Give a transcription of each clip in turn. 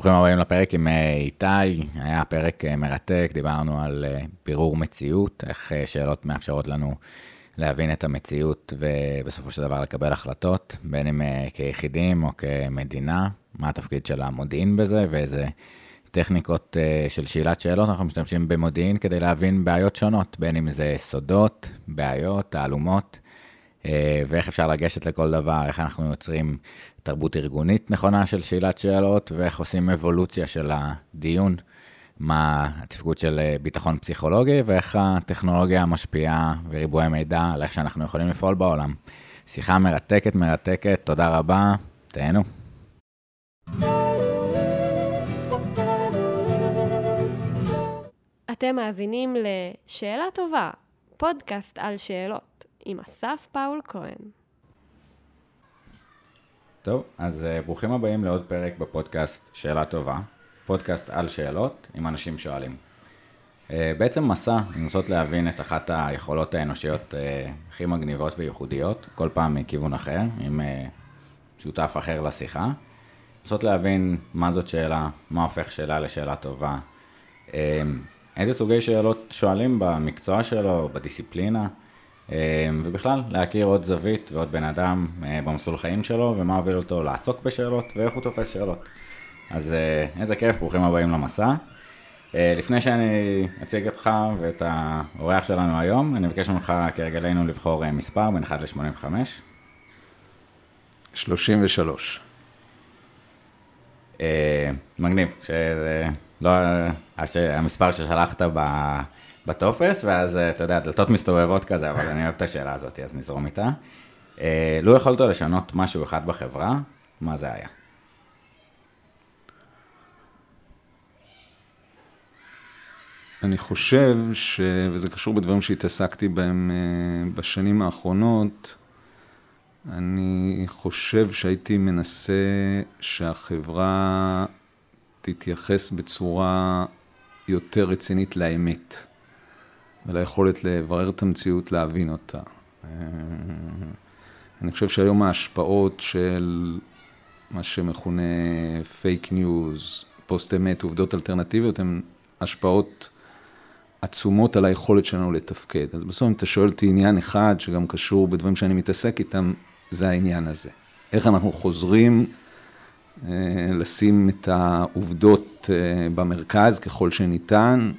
ברוכים הבאים לפרק עם אה, איתי, היה פרק אה, מרתק, דיברנו על אה, בירור מציאות, איך שאלות מאפשרות לנו להבין את המציאות ובסופו של דבר לקבל החלטות, בין אם כיחידים או כמדינה, מה התפקיד של המודיעין בזה ואיזה טכניקות של שאלת שאלות, אנחנו משתמשים במודיעין כדי להבין בעיות שונות, בין אם זה סודות, בעיות, תעלומות. ואיך אפשר לגשת לכל דבר, איך אנחנו יוצרים תרבות ארגונית נכונה של שאלת שאלות, ואיך עושים אבולוציה של הדיון, מה התפקוד של אה, ביטחון פסיכולוגי, ואיך הטכנולוגיה משפיעה וריבוי המידע על איך שאנחנו יכולים לפעול בעולם. שיחה מרתקת, מרתקת, תודה רבה, תהנו. אתם מאזינים ל"שאלה טובה", פודקאסט על שאלות. עם אסף פאול כהן. טוב, אז uh, ברוכים הבאים לעוד פרק בפודקאסט שאלה טובה, פודקאסט על שאלות עם אנשים שואלים. Uh, בעצם מסע לנסות להבין את אחת היכולות האנושיות uh, הכי מגניבות וייחודיות, כל פעם מכיוון אחר, עם שותף אחר לשיחה. לנסות להבין מה זאת שאלה, מה הופך שאלה לשאלה טובה, איזה סוגי שאלות שואלים במקצוע שלו, בדיסציפלינה. אמ, ובכלל, להכיר עוד זווית ועוד בן אדם אה, במסלול חיים שלו, ומה הוביל אותו לעסוק בשאלות, ואיך הוא תופס שאלות. אז אה, איזה כיף, ברוכים הבאים למסע. אה, לפני שאני אציג אותך ואת האורח שלנו היום, אני מבקש ממך כרגלנו לבחור מספר בין 1 ל-85. 33. מגניב, שלא, המספר ששלחת ב... בטופס, ואז, אה, אתה יודע, דלתות מסתובבות כזה, אבל אני אוהב את השאלה הזאת, אז נזרום איתה. אה, לו יכולת לשנות משהו אחד בחברה, מה זה היה? אני חושב, ש... וזה קשור בדברים שהתעסקתי בהם אה, בשנים האחרונות, אני חושב שהייתי מנסה שהחברה תתייחס בצורה יותר רצינית לאמת. וליכולת לברר את המציאות, להבין אותה. אה, אני חושב שהיום ההשפעות של מה שמכונה fake news, פוסט אמת, עובדות אלטרנטיביות, הן השפעות עצומות על היכולת שלנו לתפקד. אז בסוף אם אתה שואל אותי עניין אחד, שגם קשור בדברים שאני מתעסק איתם, זה העניין הזה. איך אנחנו חוזרים אה, לשים את העובדות אה, במרכז ככל שניתן,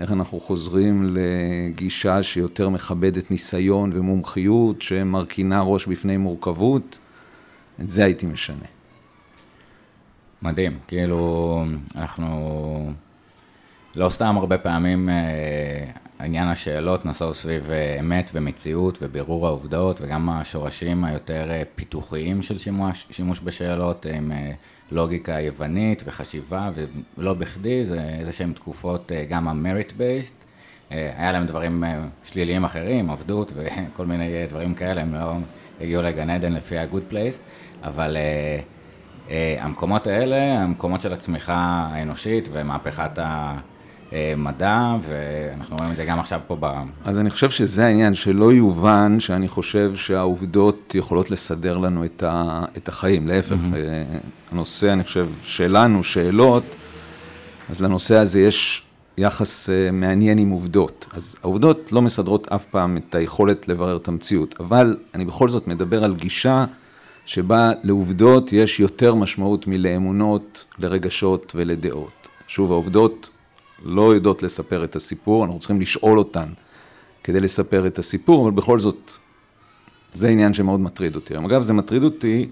איך אנחנו חוזרים לגישה שיותר מכבדת ניסיון ומומחיות, שמרכינה ראש בפני מורכבות, את זה הייתי משנה. מדהים, כאילו, אנחנו לא סתם הרבה פעמים אה, עניין השאלות נסוב סביב אה, אמת ומציאות ובירור העובדות וגם השורשים היותר אה, פיתוחיים של שימוש, שימוש בשאלות עם לוגיקה יוונית וחשיבה, ולא בכדי, זה איזה שהן תקופות, אה, גם based, אה, היה להם דברים אה, שליליים אחרים, עבדות וכל מיני דברים כאלה, הם לא הגיעו לגן עדן לפי ה-good place, אבל המקומות האלה, המקומות של הצמיחה האנושית ומהפכת ה... מדע, ואנחנו רואים את זה גם עכשיו פה ב... אז אני חושב שזה העניין, שלא יובן שאני חושב שהעובדות יכולות לסדר לנו את, ה, את החיים, להפך, mm-hmm. הנושא, אני חושב, שלנו, שאלות, אז לנושא הזה יש יחס אה, מעניין עם עובדות. אז העובדות לא מסדרות אף פעם את היכולת לברר את המציאות, אבל אני בכל זאת מדבר על גישה שבה לעובדות יש יותר משמעות מלאמונות, לרגשות ולדעות. שוב, העובדות לא יודעות לספר את הסיפור, אנחנו צריכים לשאול אותן כדי לספר את הסיפור, אבל בכל זאת, זה עניין שמאוד מטריד אותי. אגב, זה מטריד אותי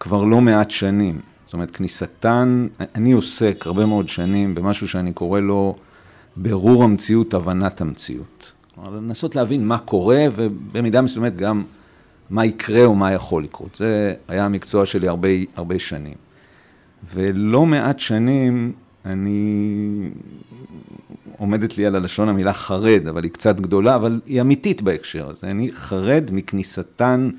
כבר לא מעט שנים. זאת אומרת, כניסתן, אני עוסק הרבה מאוד שנים במשהו שאני קורא לו ברור המציאות, הבנת המציאות. כלומר, לנסות להבין מה קורה, ובמידה מסוימת גם מה יקרה או מה יכול לקרות. זה היה המקצוע שלי הרבה, הרבה שנים. ולא מעט שנים אני, עומדת לי על הלשון המילה חרד, אבל היא קצת גדולה, אבל היא אמיתית בהקשר הזה. אני חרד מכניסתן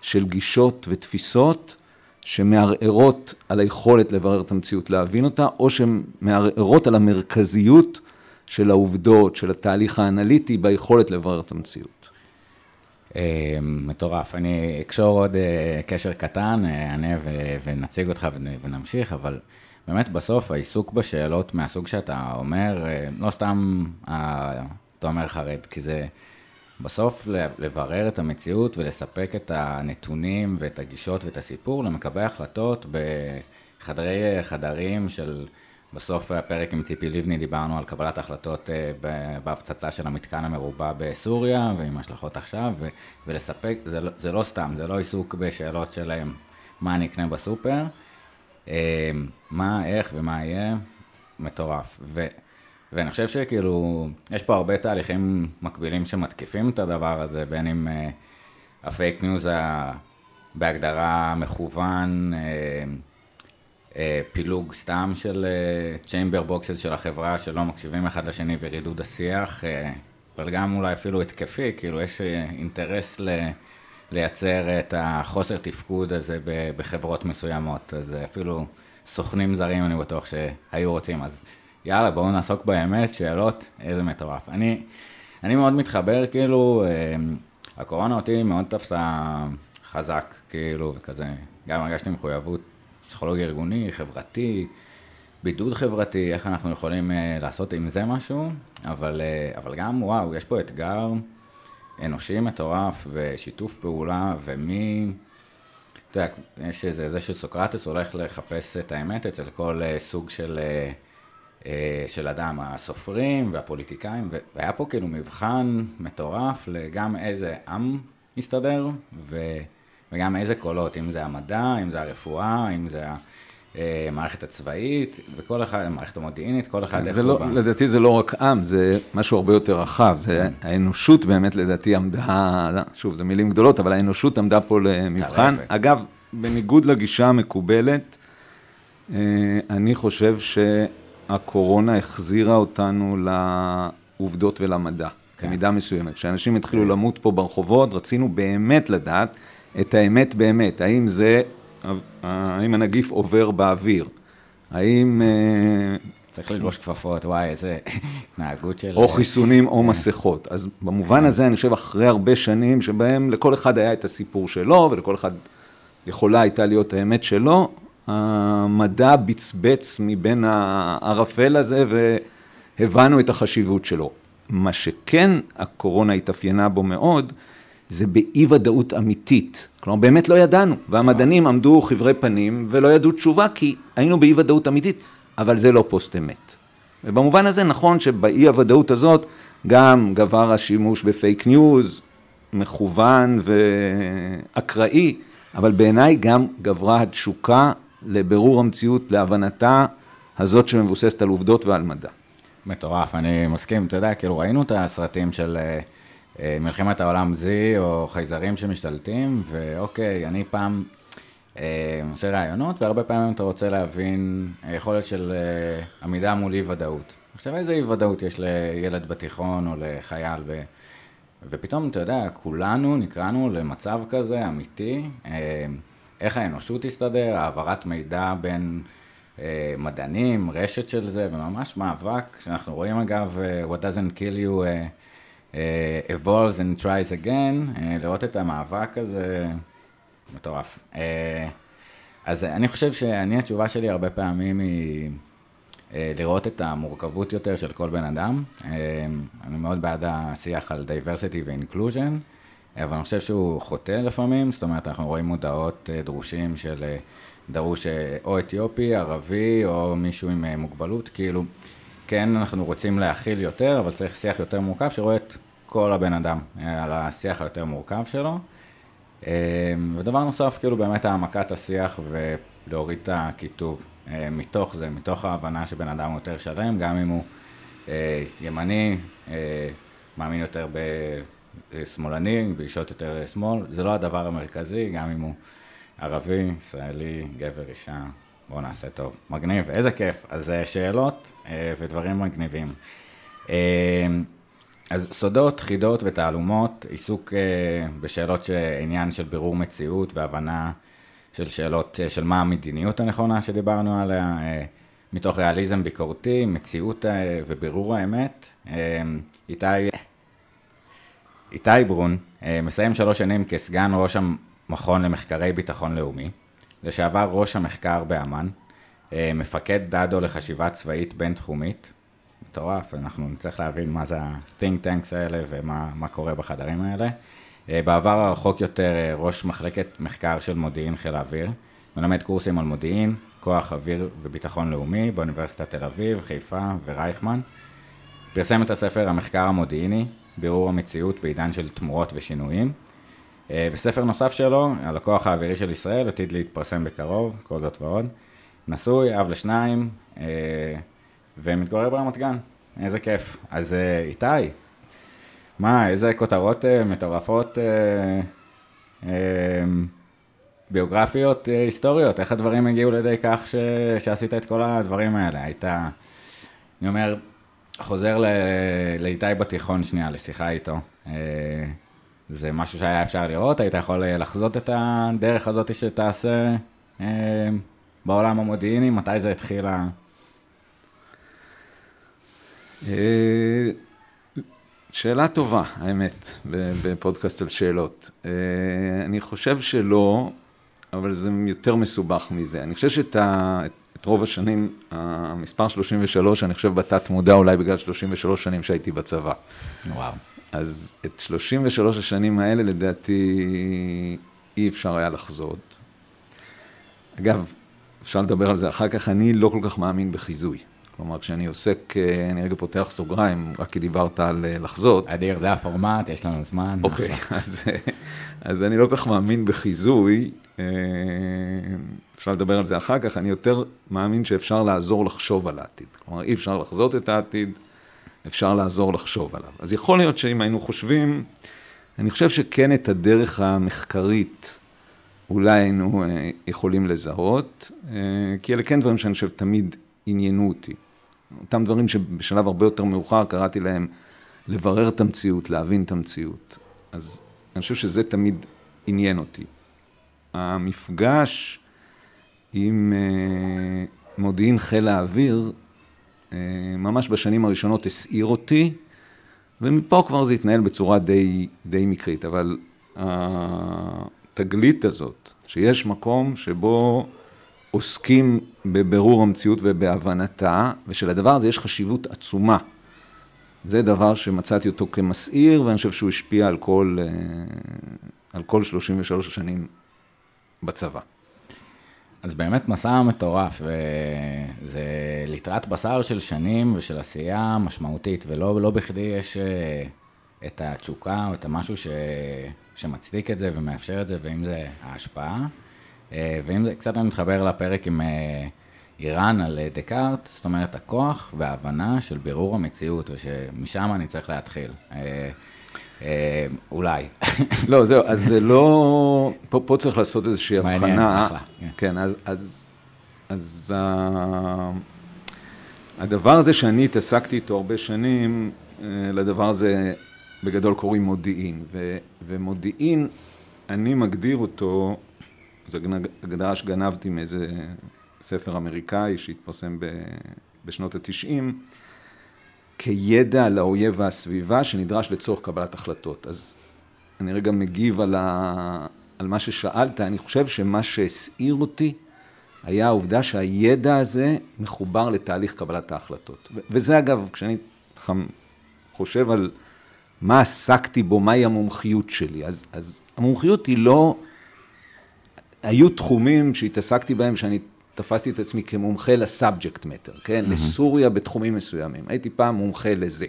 של גישות ותפיסות שמערערות על היכולת לברר את המציאות, להבין אותה, או שמערערות על המרכזיות של העובדות, של התהליך האנליטי ביכולת לברר את המציאות. אה, מטורף. אני אקשור עוד אה, קשר קטן, אענה ונציג אותך ונמשיך, אבל באמת בסוף העיסוק בשאלות מהסוג שאתה אומר, אה, לא סתם אה, אתה אומר חרד, כי זה בסוף לברר את המציאות ולספק את הנתונים ואת הגישות ואת הסיפור למקבלי החלטות בחדרי חדרים של... בסוף הפרק עם ציפי לבני דיברנו על קבלת החלטות אה, בהפצצה של המתקן המרובע בסוריה ועם השלכות עכשיו, ו- ולספק, זה לא, זה לא סתם, זה לא עיסוק בשאלות שלהם מה אני אקנה בסופר, אה, מה, איך ומה יהיה, מטורף. ו- ואני חושב שכאילו, יש פה הרבה תהליכים מקבילים שמתקיפים את הדבר הזה, בין אם אה, ה fake news בהגדרה מכוון, אה, פילוג סתם של chamber boxes של החברה שלא מקשיבים אחד לשני ורידוד השיח, אה, אבל גם אולי אפילו התקפי, כאילו יש אינטרס ל... לייצר את החוסר תפקוד הזה בחברות מסוימות, אז אפילו סוכנים זרים אני בטוח שהיו רוצים, אז יאללה בואו נעסוק באמת, שאלות, איזה מטורף. אני, אני מאוד מתחבר, כאילו, הקורונה אותי מאוד תפסה חזק, כאילו, וכזה, גם הרגשתי מחויבות פסיכולוגיה ארגוני, חברתי, בידוד חברתי, איך אנחנו יכולים uh, לעשות עם זה משהו, אבל, uh, אבל גם, וואו, יש פה אתגר אנושי מטורף ושיתוף פעולה, ומי... אתה יודע, יש איזה, זה שסוקרטס הולך לחפש את האמת אצל כל uh, סוג של, uh, uh, של אדם, הסופרים והפוליטיקאים, והיה פה כאילו מבחן מטורף לגם איזה עם מסתדר, ו... וגם איזה קולות, אם זה המדע, אם זה הרפואה, אם זה המערכת הצבאית, וכל אחד, המערכת המודיעינית, כל אחד איך לא, לדעתי זה לא רק עם, זה משהו הרבה יותר רחב, זה האנושות באמת לדעתי עמדה, שוב, זה מילים גדולות, אבל האנושות עמדה פה למבחן. אגב, בניגוד לגישה המקובלת, אה, אני חושב שהקורונה החזירה אותנו לעובדות ולמדע, כן. במידה מסוימת. כשאנשים התחילו כן. למות פה ברחובות, רצינו באמת לדעת את האמת באמת, האם זה, האם הנגיף עובר באוויר, האם... אה, צריך ללבוש כפפות, וואי, איזה התנהגות של... או חיסונים או. מסכות. אז במובן הזה, אני חושב, אחרי הרבה שנים שבהם לכל אחד היה את הסיפור שלו, ולכל אחד יכולה הייתה להיות האמת שלו, המדע בצבץ מבין הערפל הזה, והבנו את החשיבות שלו. מה שכן הקורונה התאפיינה בו מאוד, זה באי ודאות אמיתית. כלומר, באמת לא ידענו, והמדענים עמדו חפויי פנים ולא ידעו תשובה כי היינו באי ודאות אמיתית, אבל זה לא פוסט אמת. ובמובן הזה נכון שבאי הוודאות הזאת גם גבר השימוש ב fake news, מכוון ואקראי, אבל בעיניי גם גברה התשוקה לבירור המציאות, להבנתה הזאת שמבוססת על עובדות ועל מדע. מטורף, אני מסכים, אתה יודע, כאילו ראינו את הסרטים של... אה, מלחמת העולם Z או חייזרים שמשתלטים, ואוקיי, אני פעם אה, עושה רעיונות, והרבה פעמים אתה רוצה להבין יכולת של אה, עמידה מול אי ודאות. עכשיו איזה אי ודאות יש לילד בתיכון או לחייל, ו... ופתאום, אתה יודע, כולנו נקראנו למצב כזה אמיתי, איך האנושות תסתדר, העברת מידע בין מדענים, רשת של זה, וממש מאבק, שאנחנו רואים אגב, what doesn't kill you אה, evolves and tries again, uh, לראות את המאבק הזה, מטורף. Uh, אז אני חושב שאני, התשובה שלי הרבה פעמים היא uh, לראות את המורכבות יותר של כל בן אדם. Uh, אני מאוד בעד השיח על diversity ו-inclusion, אבל אני חושב שהוא חוטא לפעמים, זאת אומרת, אנחנו רואים מודעות uh, דרושים של uh, דרוש או אתיופי, ערבי, או מישהו עם uh, מוגבלות, כאילו... כן, אנחנו רוצים להכיל יותר, אבל צריך שיח יותר מורכב שרואה את כל הבן אדם, אה, על השיח היותר מורכב שלו. אה, ודבר נוסף, כאילו באמת העמקת השיח ולהוריד את הקיטוב אה, מתוך זה, מתוך ההבנה שבן אדם הוא יותר שלם, גם אם הוא ימני, מאמין יותר בשמאלני, באישות יותר שמאל, זה לא הדבר המרכזי, גם אם הוא ערבי, ישראלי, גבר, אישה, בואו נעשה טוב. מגניב, איזה כיף. אז שאלות ודברים מגניבים. אז סודות, חידות ותעלומות, עיסוק בשאלות שעניין של בירור מציאות והבנה של שאלות של מה המדיניות הנכונה שדיברנו עליה, מתוך ריאליזם ביקורתי, מציאות ובירור האמת. איתי, איתי ברון מסיים שלוש שנים כסגן ראש המכון למחקרי ביטחון לאומי, לשעבר ראש המחקר באמ"ן, אה, מפקד דדו לחשיבה צבאית בינתחומית. מטורף, אנחנו נצטרך להבין מה זה ה-think tanks האלה ומה מה קורה בחדרים האלה. אה, בעבר הרחוק יותר אה, ראש מחלקת מחקר של מודיעין חיל האוויר, מלמד קורסים על מודיעין, כוח אוויר וביטחון לאומי באוניברסיטת תל אביב, חיפה ורייכמן. פרסם את הספר המחקר המודיעיני, בירור המציאות בעידן של תמורות ושינויים. אה, וספר נוסף שלו, על הכוח האווירי של ישראל, עתיד להתפרסם בקרוב, כל זאת ועוד. נשוי, אב לשניים, אה, ומתגורר ברמת גן. איזה כיף. אז אה, איתי, מה, איזה כותרות מטורפות, ביוגרפיות היסטוריות, איך הדברים הגיעו לידי כך ש... שעשית את כל הדברים האלה? היית, אני אומר, חוזר לאיתי בתיכון שנייה, לשיחה איתו. זה משהו שהיה אפשר לראות? היית יכול אה, לחזות את הדרך הזאת שתעשה אה, בעולם המודיעיני? מתי זה התחיל? אה, שאלה טובה, האמת, בפודקאסט על שאלות. אה, אני חושב שלא, אבל זה יותר מסובך מזה. אני חושב שאת ה, את רוב השנים, המספר 33, אני חושב בתת מודע, אולי בגלל 33 שנים שהייתי בצבא. וואו. אז את 33 השנים האלה, לדעתי, אי אפשר היה לחזות. אגב, אפשר לדבר על זה אחר כך, אני לא כל כך מאמין בחיזוי. כלומר, כשאני עוסק, אה, אני רגע פותח סוגריים, רק כי דיברת על אה, לחזות. אדיר, זה הפורמט, יש לנו זמן. אוקיי, אז, אה, אז אני לא כל כך מאמין בחיזוי. אפשר לדבר על זה אחר כך, אני יותר מאמין שאפשר לעזור לחשוב על העתיד. כלומר, אי אפשר לחזות את העתיד, אפשר לעזור לחשוב עליו. אז יכול להיות שאם היינו חושבים, אני חושב שכן את הדרך המחקרית אולי היינו אה, יכולים לזהות, אה, כי אלה כן דברים שאני חושב תמיד עניינו אותי. אותם דברים שבשלב הרבה יותר מאוחר קראתי להם לברר את המציאות, להבין את המציאות. אז אני חושב שזה תמיד עניין אותי. המפגש עם אה, מודיעין חיל האוויר ממש בשנים הראשונות הסעיר אותי, ומפה כבר זה התנהל בצורה די, די מקרית, אבל התגלית הזאת, שיש מקום שבו עוסקים בבירור המציאות ובהבנתה, ושלדבר הזה יש חשיבות עצומה. זה דבר שמצאתי אותו כמסעיר, ואני חושב שהוא השפיע על כל, אה, על כל 33 השנים בצבא. אז באמת מסע מטורף, וזה ליטרת בשר של שנים ושל עשייה משמעותית, ולא לא בכדי יש אה, את התשוקה או את המשהו ש, שמצדיק את זה ומאפשר את זה, ואם זה ההשפעה. אה, ואם זה, קצת אני מתחבר לפרק עם אה, איראן על דקארט, זאת אומרת הכוח וההבנה של בירור המציאות, ושמשם אני צריך להתחיל. אה, אולי. לא, זהו, אז זה לא... פה, פה צריך לעשות איזושהי הבחנה. מעניין, אחלה. כן, כן אז... אז, אז uh, הדבר הזה שאני התעסקתי איתו הרבה שנים, uh, לדבר הזה בגדול קוראים מודיעין. ו, ומודיעין, אני מגדיר אותו, זו הגדרה שגנבתי מאיזה ספר אמריקאי שהתפרסם ב, בשנות התשעים. כידע על האויב והסביבה שנדרש לצורך קבלת החלטות. אז אני רגע מגיב על, ה... על מה ששאלת, אני חושב שמה שהסעיר אותי היה העובדה שהידע הזה מחובר לתהליך קבלת ההחלטות. ו- וזה אגב, כשאני חושב על מה עסקתי בו, מהי המומחיות שלי, אז, אז המומחיות היא לא... היו תחומים שהתעסקתי בהם שאני תפסתי את עצמי כמומחה לסאבג'קט מטר, כן? Mm-hmm. לסוריה בתחומים מסוימים. הייתי פעם מומחה לזה.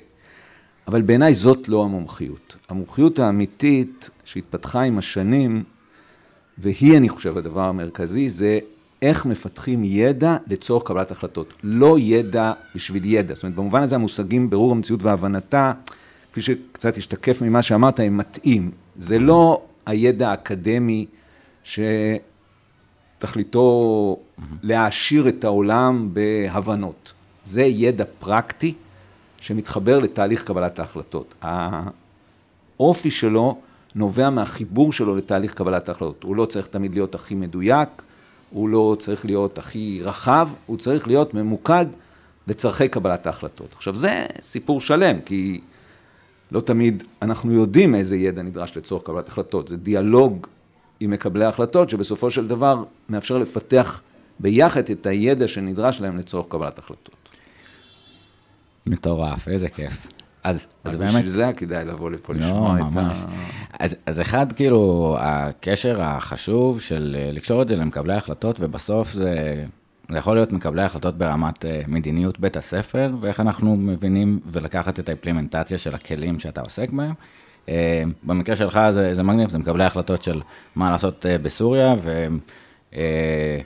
אבל בעיניי זאת לא המומחיות. המומחיות האמיתית שהתפתחה עם השנים, והיא, אני חושב, הדבר המרכזי, זה איך מפתחים ידע לצורך קבלת החלטות. לא ידע בשביל ידע. זאת אומרת, במובן הזה המושגים ברור המציאות והבנתה, כפי שקצת השתקף ממה שאמרת, הם מטעים. זה לא הידע האקדמי ש... תכליתו להעשיר את העולם בהבנות. זה ידע פרקטי שמתחבר לתהליך קבלת ההחלטות. האופי שלו נובע מהחיבור שלו לתהליך קבלת ההחלטות. הוא לא צריך תמיד להיות הכי מדויק, הוא לא צריך להיות הכי רחב, הוא צריך להיות ממוקד לצורכי קבלת ההחלטות. עכשיו, זה סיפור שלם, כי לא תמיד אנחנו יודעים איזה ידע נדרש לצורך קבלת החלטות. זה דיאלוג עם מקבלי ההחלטות, שבסופו של דבר מאפשר לפתח ביחד את הידע שנדרש להם לצורך קבלת החלטות. מטורף, איזה כיף. אז, אז באמת... בשביל זה כדאי לבוא לפה לא, לשמוע את ממש. ה... אז, אז אחד, כאילו, הקשר החשוב של אה, לקשור את זה למקבלי החלטות, ובסוף זה, זה יכול להיות מקבלי החלטות ברמת אה, מדיניות בית הספר, ואיך אנחנו מבינים, ולקחת את האימפלימנטציה של הכלים שאתה עוסק בהם. אה, במקרה שלך זה, זה מגניב, זה מקבלי החלטות של מה לעשות אה, בסוריה, ו... אה,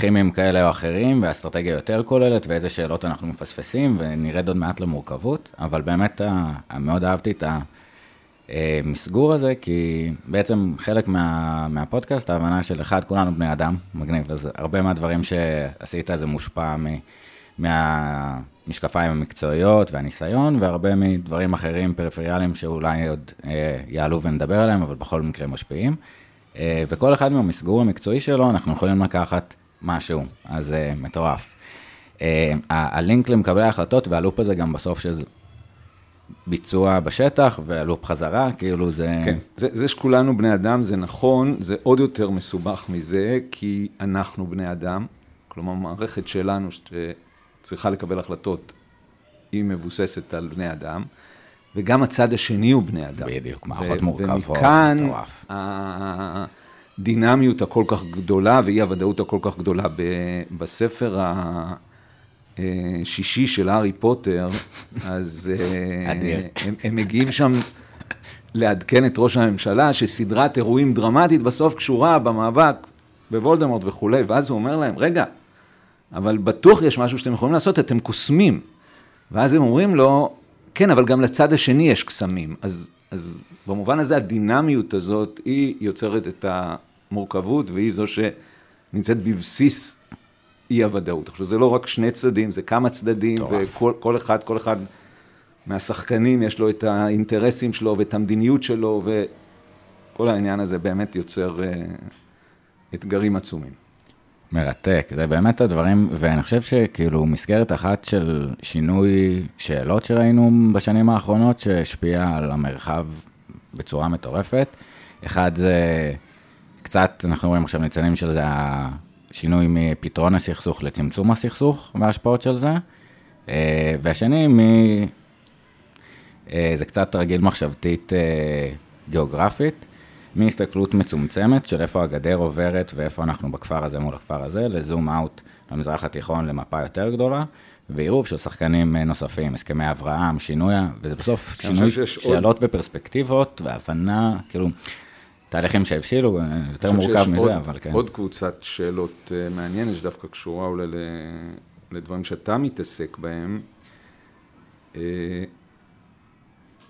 כימיים כאלה או אחרים, ואסטרטגיה יותר כוללת, ואיזה שאלות אנחנו מפספסים, ונרד עוד מעט למורכבות, אבל באמת ה- מאוד אהבתי את המסגור הזה, כי בעצם חלק מה, מהפודקאסט, ההבנה של אחד, כולנו בני אדם, מגניב, אז הרבה מהדברים שעשית זה מושפע מ... מהמשקפיים המקצועיות והניסיון, והרבה מדברים אחרים פריפריאליים שאולי עוד אה, יעלו ונדבר עליהם, אבל בכל מקרה משפיעים. אה, וכל אחד מהמסגור המקצועי שלו, אנחנו יכולים לקחת משהו, אז אה, מטורף. אה, הלינק למקבלי ההחלטות והלופ הזה גם בסוף שזה ביצוע בשטח והלופ חזרה, כאילו זה... כן, זה, זה שכולנו בני אדם, זה נכון, זה עוד יותר מסובך מזה, כי אנחנו בני אדם, כלומר, המערכת שלנו שצריכה לקבל החלטות, היא מבוססת על בני אדם, וגם הצד השני הוא בני אדם. בדיוק, מערכות מורכבות, ומכאן. הדינמיות הכל כך גדולה ואי-הוודאות הכל כך גדולה. בספר השישי של הארי פוטר, אז אה. הם, הם מגיעים שם לעדכן את ראש הממשלה, שסדרת אירועים דרמטית בסוף קשורה במאבק בוולדמורט וכולי, ואז הוא אומר להם, רגע, אבל בטוח יש משהו שאתם יכולים לעשות, אתם קוסמים. ואז הם אומרים לו, כן, אבל גם לצד השני יש קסמים. אז, אז במובן הזה הדינמיות הזאת, היא יוצרת את המורכבות, והיא זו שנמצאת בבסיס אי-הוודאות. עכשיו, זה לא רק שני צדדים, זה כמה צדדים, מטורף. וכל כל אחד, כל אחד מהשחקנים יש לו את האינטרסים שלו ואת המדיניות שלו, וכל העניין הזה באמת יוצר אה, אתגרים עצומים. מרתק, זה באמת הדברים, ואני חושב שכאילו מסגרת אחת של שינוי שאלות שראינו בשנים האחרונות, שהשפיעה על המרחב בצורה מטורפת. אחד זה קצת, אנחנו רואים עכשיו ניצנים של זה, השינוי מפתרון הסכסוך לצמצום הסכסוך וההשפעות של זה. אה, והשני, מ... אה, זה קצת תרגיל מחשבתית אה, גיאוגרפית, מהסתכלות מצומצמת של איפה הגדר עוברת ואיפה אנחנו בכפר הזה מול הכפר הזה, לזום אאוט למזרח התיכון למפה יותר גדולה, ועירוב של שחקנים אה, נוספים, הסכמי אברהם, שינוי, וזה בסוף אני שינוי שיש עוד- שאלות ופרספקטיבות והבנה, כאילו, תהליכים שהבשילו, אה, יותר מורכב מזה, עוד, אבל כן. עוד קבוצת שאלות אה, מעניינת, שדווקא קשורה אולי לדברים שאתה מתעסק בהם.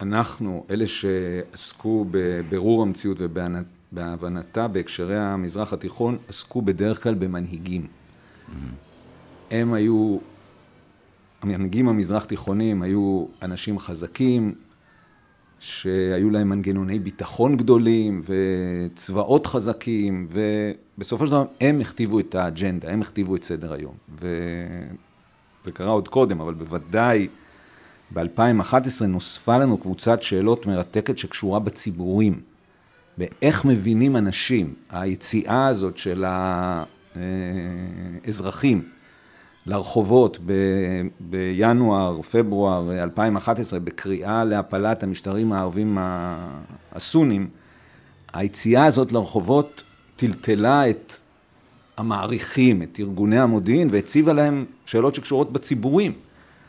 אנחנו, אלה שעסקו בבירור המציאות ובהבנתה בהקשרי המזרח התיכון, עסקו בדרך כלל במנהיגים. הם היו, המנהיגים המזרח תיכונים היו אנשים חזקים, שהיו להם מנגנוני ביטחון גדולים וצבאות חזקים, ובסופו של דבר הם הכתיבו את האג'נדה, הם הכתיבו את סדר היום. וזה קרה עוד קודם, אבל בוודאי ב-2011 נוספה לנו קבוצת שאלות מרתקת שקשורה בציבורים, באיך מבינים אנשים, היציאה הזאת של האזרחים לרחובות ב- בינואר, פברואר 2011, בקריאה להפלת המשטרים הערבים הסונים, היציאה הזאת לרחובות טלטלה את המעריכים, את ארגוני המודיעין, והציבה להם שאלות שקשורות בציבורים.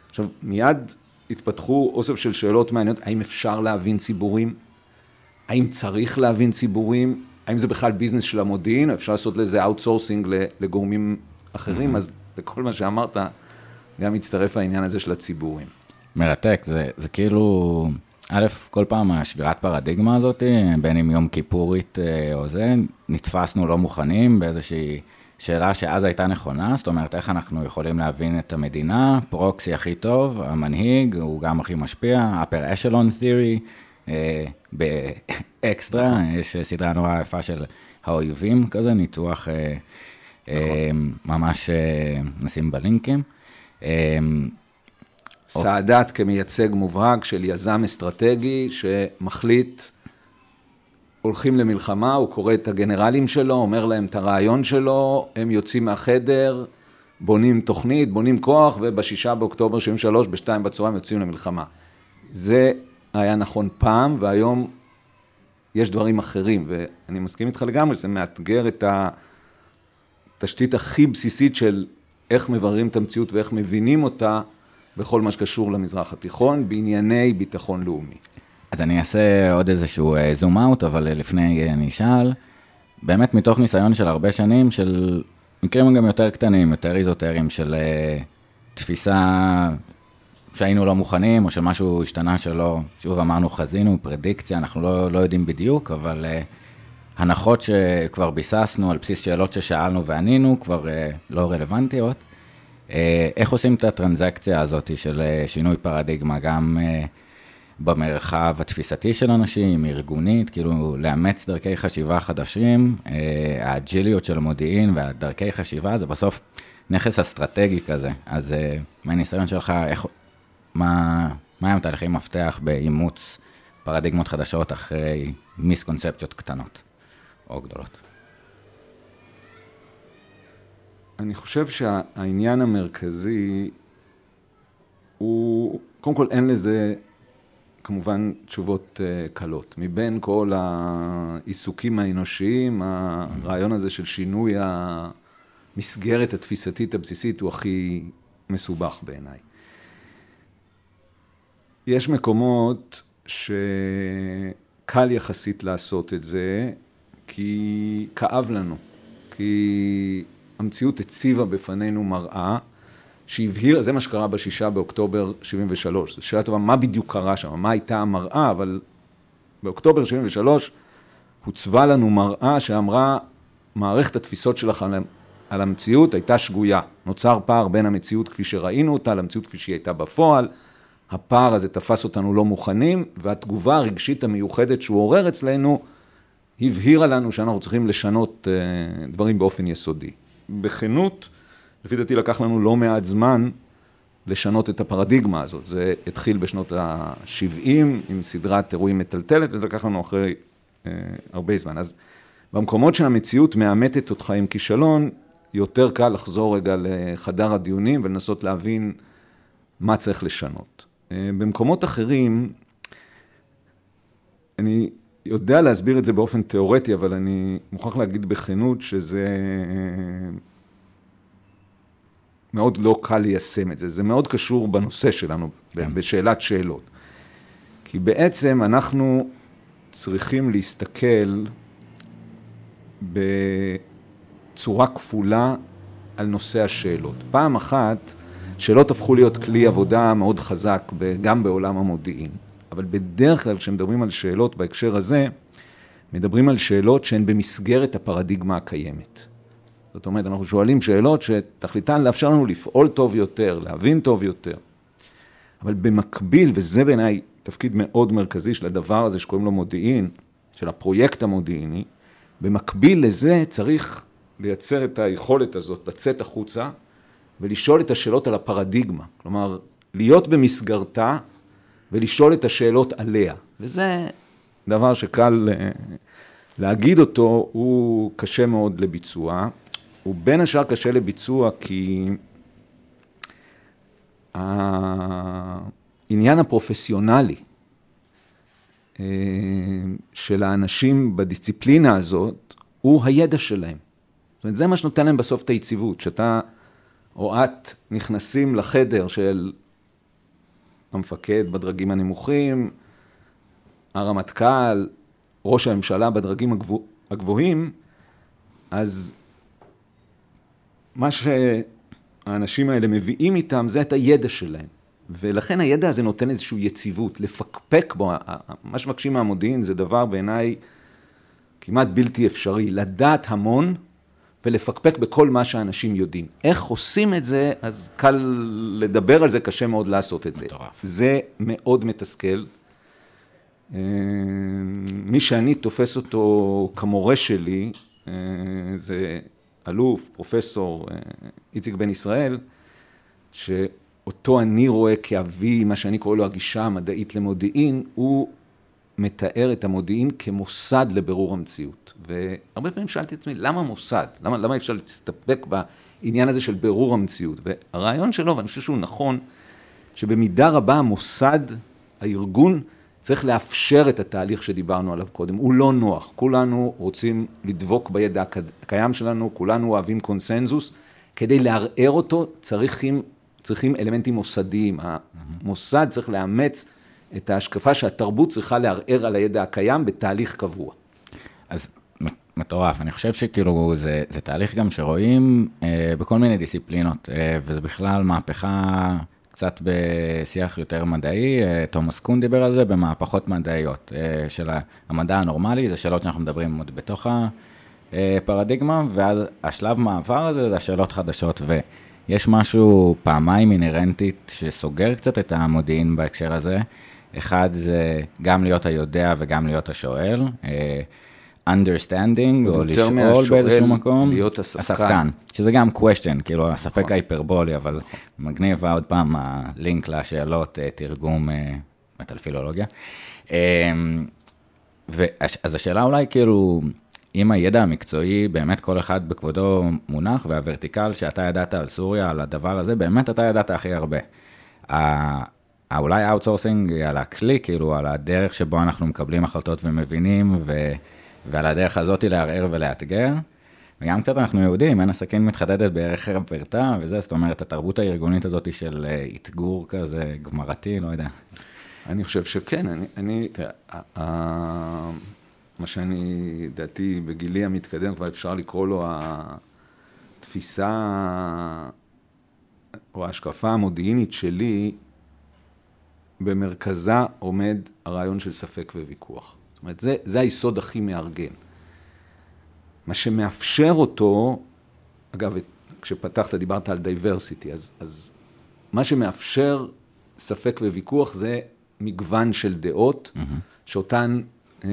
עכשיו, מיד התפתחו אוסף של שאלות מעניינות, האם אפשר להבין ציבורים? האם צריך להבין ציבורים? האם זה בכלל business של המודיעין? אפשר לעשות לזה outsourcing לגורמים אחרים? אז לכל מה שאמרת, גם מצטרף העניין הזה של הציבורים. מרתק, זה, זה כאילו, א', כל פעם השבירת פרדיגמה הזאת, בין אם יום כיפור אה, או זה, נתפסנו לא מוכנים באיזושהי שאלה שאז הייתה נכונה, זאת אומרת, איך אנחנו יכולים להבין את המדינה, פרוקסי הכי טוב, המנהיג, הוא גם הכי משפיע, upper echelon theory, אה, באקסטרה, יש סדרה נורא יפה של האויבים כזה, ניתוח אה, אה, ממש אה, נשים בלינקים. אה, סאדאת כמייצג מובהק של יזם אסטרטגי שמחליט, הולכים למלחמה, הוא קורא את הגנרלים שלו, אומר להם את הרעיון שלו, הם יוצאים מהחדר, בונים תוכנית, בונים כוח, ובשישה באוקטובר 73, בשתיים בצהריים יוצאים למלחמה. זה היה נכון פעם, והיום יש דברים אחרים, ואני מסכים איתך לגמרי, זה מאתגר את התשתית הכי בסיסית של איך מבררים את המציאות ואיך מבינים אותה בכל מה שקשור למזרח התיכון, בענייני ביטחון לאומי. אז אני אעשה עוד איזשהו זום אאוט, אבל לפני אני אשאל, באמת מתוך ניסיון של הרבה שנים, של מקרים גם יותר קטנים, יותר איזוטריים, של תפיסה שהיינו לא מוכנים, או שמשהו השתנה שלא, שוב אמרנו חזינו, פרדיקציה, אנחנו לא, לא יודעים בדיוק, אבל uh, הנחות שכבר ביססנו על בסיס שאלות ששאלנו וענינו, כבר uh, לא רלוונטיות. Uh, איך עושים את הטרנזקציה הזאת של uh, שינוי פרדיגמה, גם uh, במרחב התפיסתי של אנשים, ארגונית, כאילו לאמץ דרכי חשיבה חדשים, uh, האג'יליות של המודיעין והדרכי חשיבה זה בסוף נכס אסטרטגי כזה. אז uh, מהניסיון שלך, איך, מה, מה הם תהליכי מפתח באימוץ פרדיגמות חדשות אחרי מיסקונספציות קטנות או גדולות? אני חושב שהעניין המרכזי הוא, קודם כל אין לזה כמובן תשובות uh, קלות. מבין כל העיסוקים האנושיים, הרעיון הזה של שינוי המסגרת התפיסתית הבסיסית הוא הכי מסובך בעיניי. יש מקומות שקל יחסית לעשות את זה, כי כאב לנו, כי המציאות הציבה בפנינו מראה שהבהיר, זה מה שקרה בשישה באוקטובר 73. זו שאלה טובה, מה בדיוק קרה שם, מה הייתה המראה, אבל באוקטובר 73 הוצבה לנו מראה שאמרה, מערכת התפיסות שלכם על המציאות הייתה שגויה. נוצר פער בין המציאות כפי שראינו אותה למציאות כפי שהיא הייתה בפועל. הפער הזה תפס אותנו לא מוכנים, והתגובה הרגשית המיוחדת שהוא עורר אצלנו, הבהירה לנו שאנחנו צריכים לשנות אה, דברים באופן יסודי. בכנות, לפי דעתי לקח לנו לא מעט זמן לשנות את הפרדיגמה הזאת. זה התחיל בשנות ה-70 עם סדרת אירועים מטלטלת, וזה לקח לנו אחרי אה, הרבה זמן. אז במקומות שהמציאות מאמתת אותך עם כישלון, יותר קל לחזור רגע לחדר הדיונים ולנסות להבין מה צריך לשנות. אה, במקומות אחרים, אני יודע להסביר את זה באופן תיאורטי, אבל אני מוכרח להגיד בכנות שזה אה, מאוד לא קל ליישם את זה. זה מאוד קשור בנושא שלנו, כן. בשאלת שאלות. כי בעצם אנחנו צריכים להסתכל בצורה כפולה על נושא השאלות. פעם אחת, שאלות הפכו להיות כלי עבודה מאוד חזק גם בעולם המודיעין. אבל בדרך כלל כשמדברים על שאלות בהקשר הזה, מדברים על שאלות שהן במסגרת הפרדיגמה הקיימת. זאת אומרת, אנחנו שואלים שאלות שתכליתן לאפשר לנו לפעול טוב יותר, להבין טוב יותר. אבל במקביל, וזה בעיניי תפקיד מאוד מרכזי של הדבר הזה שקוראים לו מודיעין, של הפרויקט המודיעיני, במקביל לזה צריך לייצר את היכולת הזאת, לצאת החוצה ולשאול את השאלות על הפרדיגמה. כלומר, להיות במסגרתה ולשאול את השאלות עליה. וזה דבר שקל אה, להגיד אותו, הוא קשה מאוד לביצוע. הוא בין השאר קשה לביצוע כי העניין הפרופסיונלי אה, של האנשים בדיסציפלינה הזאת הוא הידע שלהם. זאת אומרת, זה מה שנותן להם בסוף את היציבות, שאתה או את נכנסים לחדר של המפקד בדרגים הנמוכים, הרמטכ"ל, ראש הממשלה בדרגים הגבוה, הגבוהים, אז מה שהאנשים האלה מביאים איתם זה את הידע שלהם. ולכן הידע הזה נותן איזושהי יציבות, לפקפק בו, מה שמבקשים מהמודיעין זה דבר בעיניי כמעט בלתי אפשרי, לדעת המון ולפקפק בכל מה שאנשים יודעים. איך עושים את זה, אז קל לדבר על זה, קשה מאוד לעשות את זה. מטורף. זה מאוד מתסכל. אה, מי שאני תופס אותו כמורה שלי, אה, זה אלוף, פרופסור אה, איציק בן ישראל, שאותו אני רואה כאבי, מה שאני קורא לו הגישה המדעית למודיעין, הוא מתאר את המודיעין כמוסד לבירור המציאות. והרבה פעמים שאלתי את עצמי, למה מוסד? למה, למה אפשר להסתפק בעניין הזה של בירור המציאות? והרעיון שלו, ואני חושב שהוא נכון, שבמידה רבה המוסד, הארגון, צריך לאפשר את התהליך שדיברנו עליו קודם. הוא לא נוח. כולנו רוצים לדבוק בידע הקיים שלנו, כולנו אוהבים קונסנזוס. כדי לערער אותו צריכים, צריכים אלמנטים מוסדיים. המוסד צריך לאמץ את ההשקפה שהתרבות צריכה לערער על הידע הקיים בתהליך קבוע. אז מטורף, אני חושב שכאילו זה, זה תהליך גם שרואים אה, בכל מיני דיסציפלינות, אה, וזה בכלל מהפכה קצת בשיח יותר מדעי, אה, תומאס קון דיבר על זה במהפכות מדעיות אה, של המדע הנורמלי, זה שאלות שאנחנו מדברים עוד בתוך הפרדיגמה, ואז השלב מעבר הזה זה השאלות חדשות, ויש משהו פעמיים אינהרנטית שסוגר קצת את המודיעין בהקשר הזה. אחד זה גם להיות היודע וגם להיות השואל. אה, understanding, או לשאול באיזשהו מקום. להיות הספקן. הספקן, שזה גם question, כאילו הספק נכון. ההיפרבולי, אבל נכון. מגניב עוד פעם הלינק לשאלות, אה, תרגום מטלפילולוגיה. אה, אז השאלה אולי כאילו, אם הידע המקצועי, באמת כל אחד בכבודו מונח, וה vertical שאתה ידעת על סוריה, על הדבר הזה, באמת אתה ידעת הכי הרבה. אולי outsourcing על הכלי, כאילו, על הדרך שבו אנחנו מקבלים החלטות ומבינים, ו... ועל הדרך הזאת לערער ולאתגר. וגם קצת אנחנו יהודים, אין הסכין מתחדדת בירך חברתה וזה, זאת אומרת, התרבות הארגונית הזאת של אה, אתגור כזה גמרתי, לא יודע. אני חושב שכן, אני, אני תראה, מה שאני, דעתי, בגילי המתקדם, כבר אפשר לקרוא לו התפיסה או ההשקפה המודיעינית שלי, במרכזה עומד הרעיון של ספק וויכוח. אומרת, זה, זה היסוד הכי מארגן. מה שמאפשר אותו, אגב, כשפתחת דיברת על דייברסיטי, אז, אז מה שמאפשר ספק וויכוח זה מגוון של דעות, mm-hmm. שאותן אה,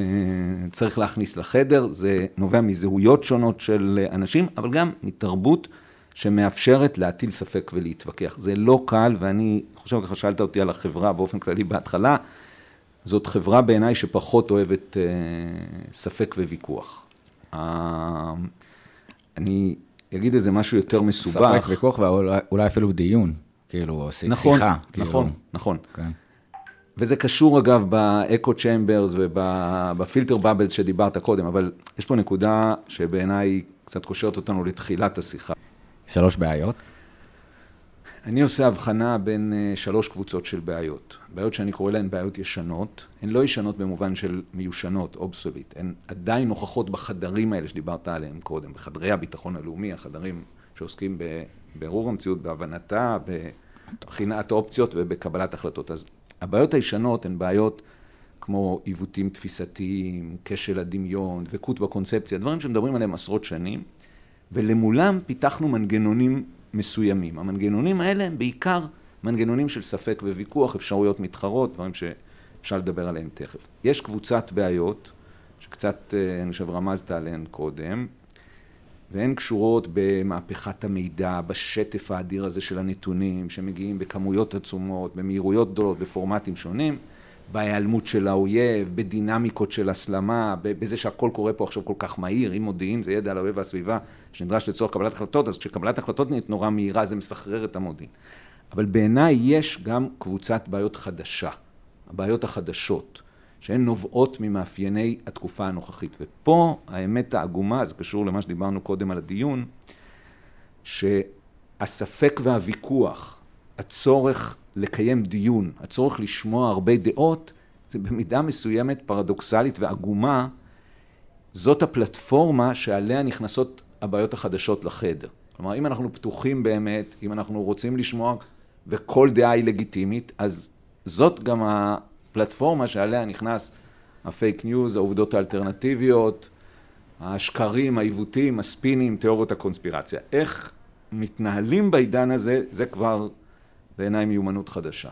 צריך להכניס לחדר, זה נובע מזהויות שונות של אנשים, אבל גם מתרבות שמאפשרת להטיל ספק ולהתווכח. זה לא קל, ואני חושב, ככה שאלת אותי על החברה באופן כללי בהתחלה, זאת חברה בעיניי שפחות אוהבת אה, ספק וויכוח. אה, אני אגיד איזה משהו יותר מסובך. ספק ויכוח ואולי אפילו דיון, כאילו, נכון, שיחה. כאילו. נכון, נכון. כן. וזה קשור אגב באקו צ'מברס ובפילטר בבלס שדיברת קודם, אבל יש פה נקודה שבעיניי קצת קושרת אותנו לתחילת השיחה. שלוש בעיות. אני עושה הבחנה בין אה, שלוש קבוצות של בעיות. בעיות שאני קורא להן בעיות ישנות, הן לא ישנות במובן של מיושנות, אובסוליט, הן עדיין נוכחות בחדרים האלה שדיברת עליהם קודם, בחדרי הביטחון הלאומי, החדרים שעוסקים בבירור המציאות, בהבנתה, בבחינת אופציות ובקבלת החלטות. אז הבעיות הישנות הן בעיות כמו עיוותים תפיסתיים, כשל הדמיון, דבקות בקונספציה, דברים שמדברים עליהם עשרות שנים, ולמולם פיתחנו מנגנונים מסוימים. המנגנונים האלה הם בעיקר מנגנונים של ספק וויכוח, אפשרויות מתחרות, דברים שאפשר לדבר עליהם תכף. יש קבוצת בעיות, שקצת, אה, אני חושב, רמזת עליהן קודם, והן קשורות במהפכת המידע, בשטף האדיר הזה של הנתונים, שמגיעים בכמויות עצומות, במהירויות גדולות, בפורמטים שונים. בהיעלמות של האויב, בדינמיקות של הסלמה, בזה שהכל קורה פה עכשיו כל כך מהיר, אם מודיעין זה ידע על האויב והסביבה שנדרש לצורך קבלת החלטות, אז כשקבלת החלטות נהיית נורא מהירה זה מסחרר את המודיעין. אבל בעיניי יש גם קבוצת בעיות חדשה, הבעיות החדשות, שהן נובעות ממאפייני התקופה הנוכחית. ופה האמת העגומה, זה קשור למה שדיברנו קודם על הדיון, שהספק והוויכוח, הצורך לקיים דיון, הצורך לשמוע הרבה דעות, זה במידה מסוימת פרדוקסלית ועגומה, זאת הפלטפורמה שעליה נכנסות הבעיות החדשות לחדר. כלומר, אם אנחנו פתוחים באמת, אם אנחנו רוצים לשמוע וכל דעה היא לגיטימית, אז זאת גם הפלטפורמה שעליה נכנס הפייק ניוז, העובדות האלטרנטיביות, השקרים, העיוותים, הספינים, תיאוריות הקונספירציה. איך מתנהלים בעידן הזה, זה כבר בעיניי מיומנות חדשה.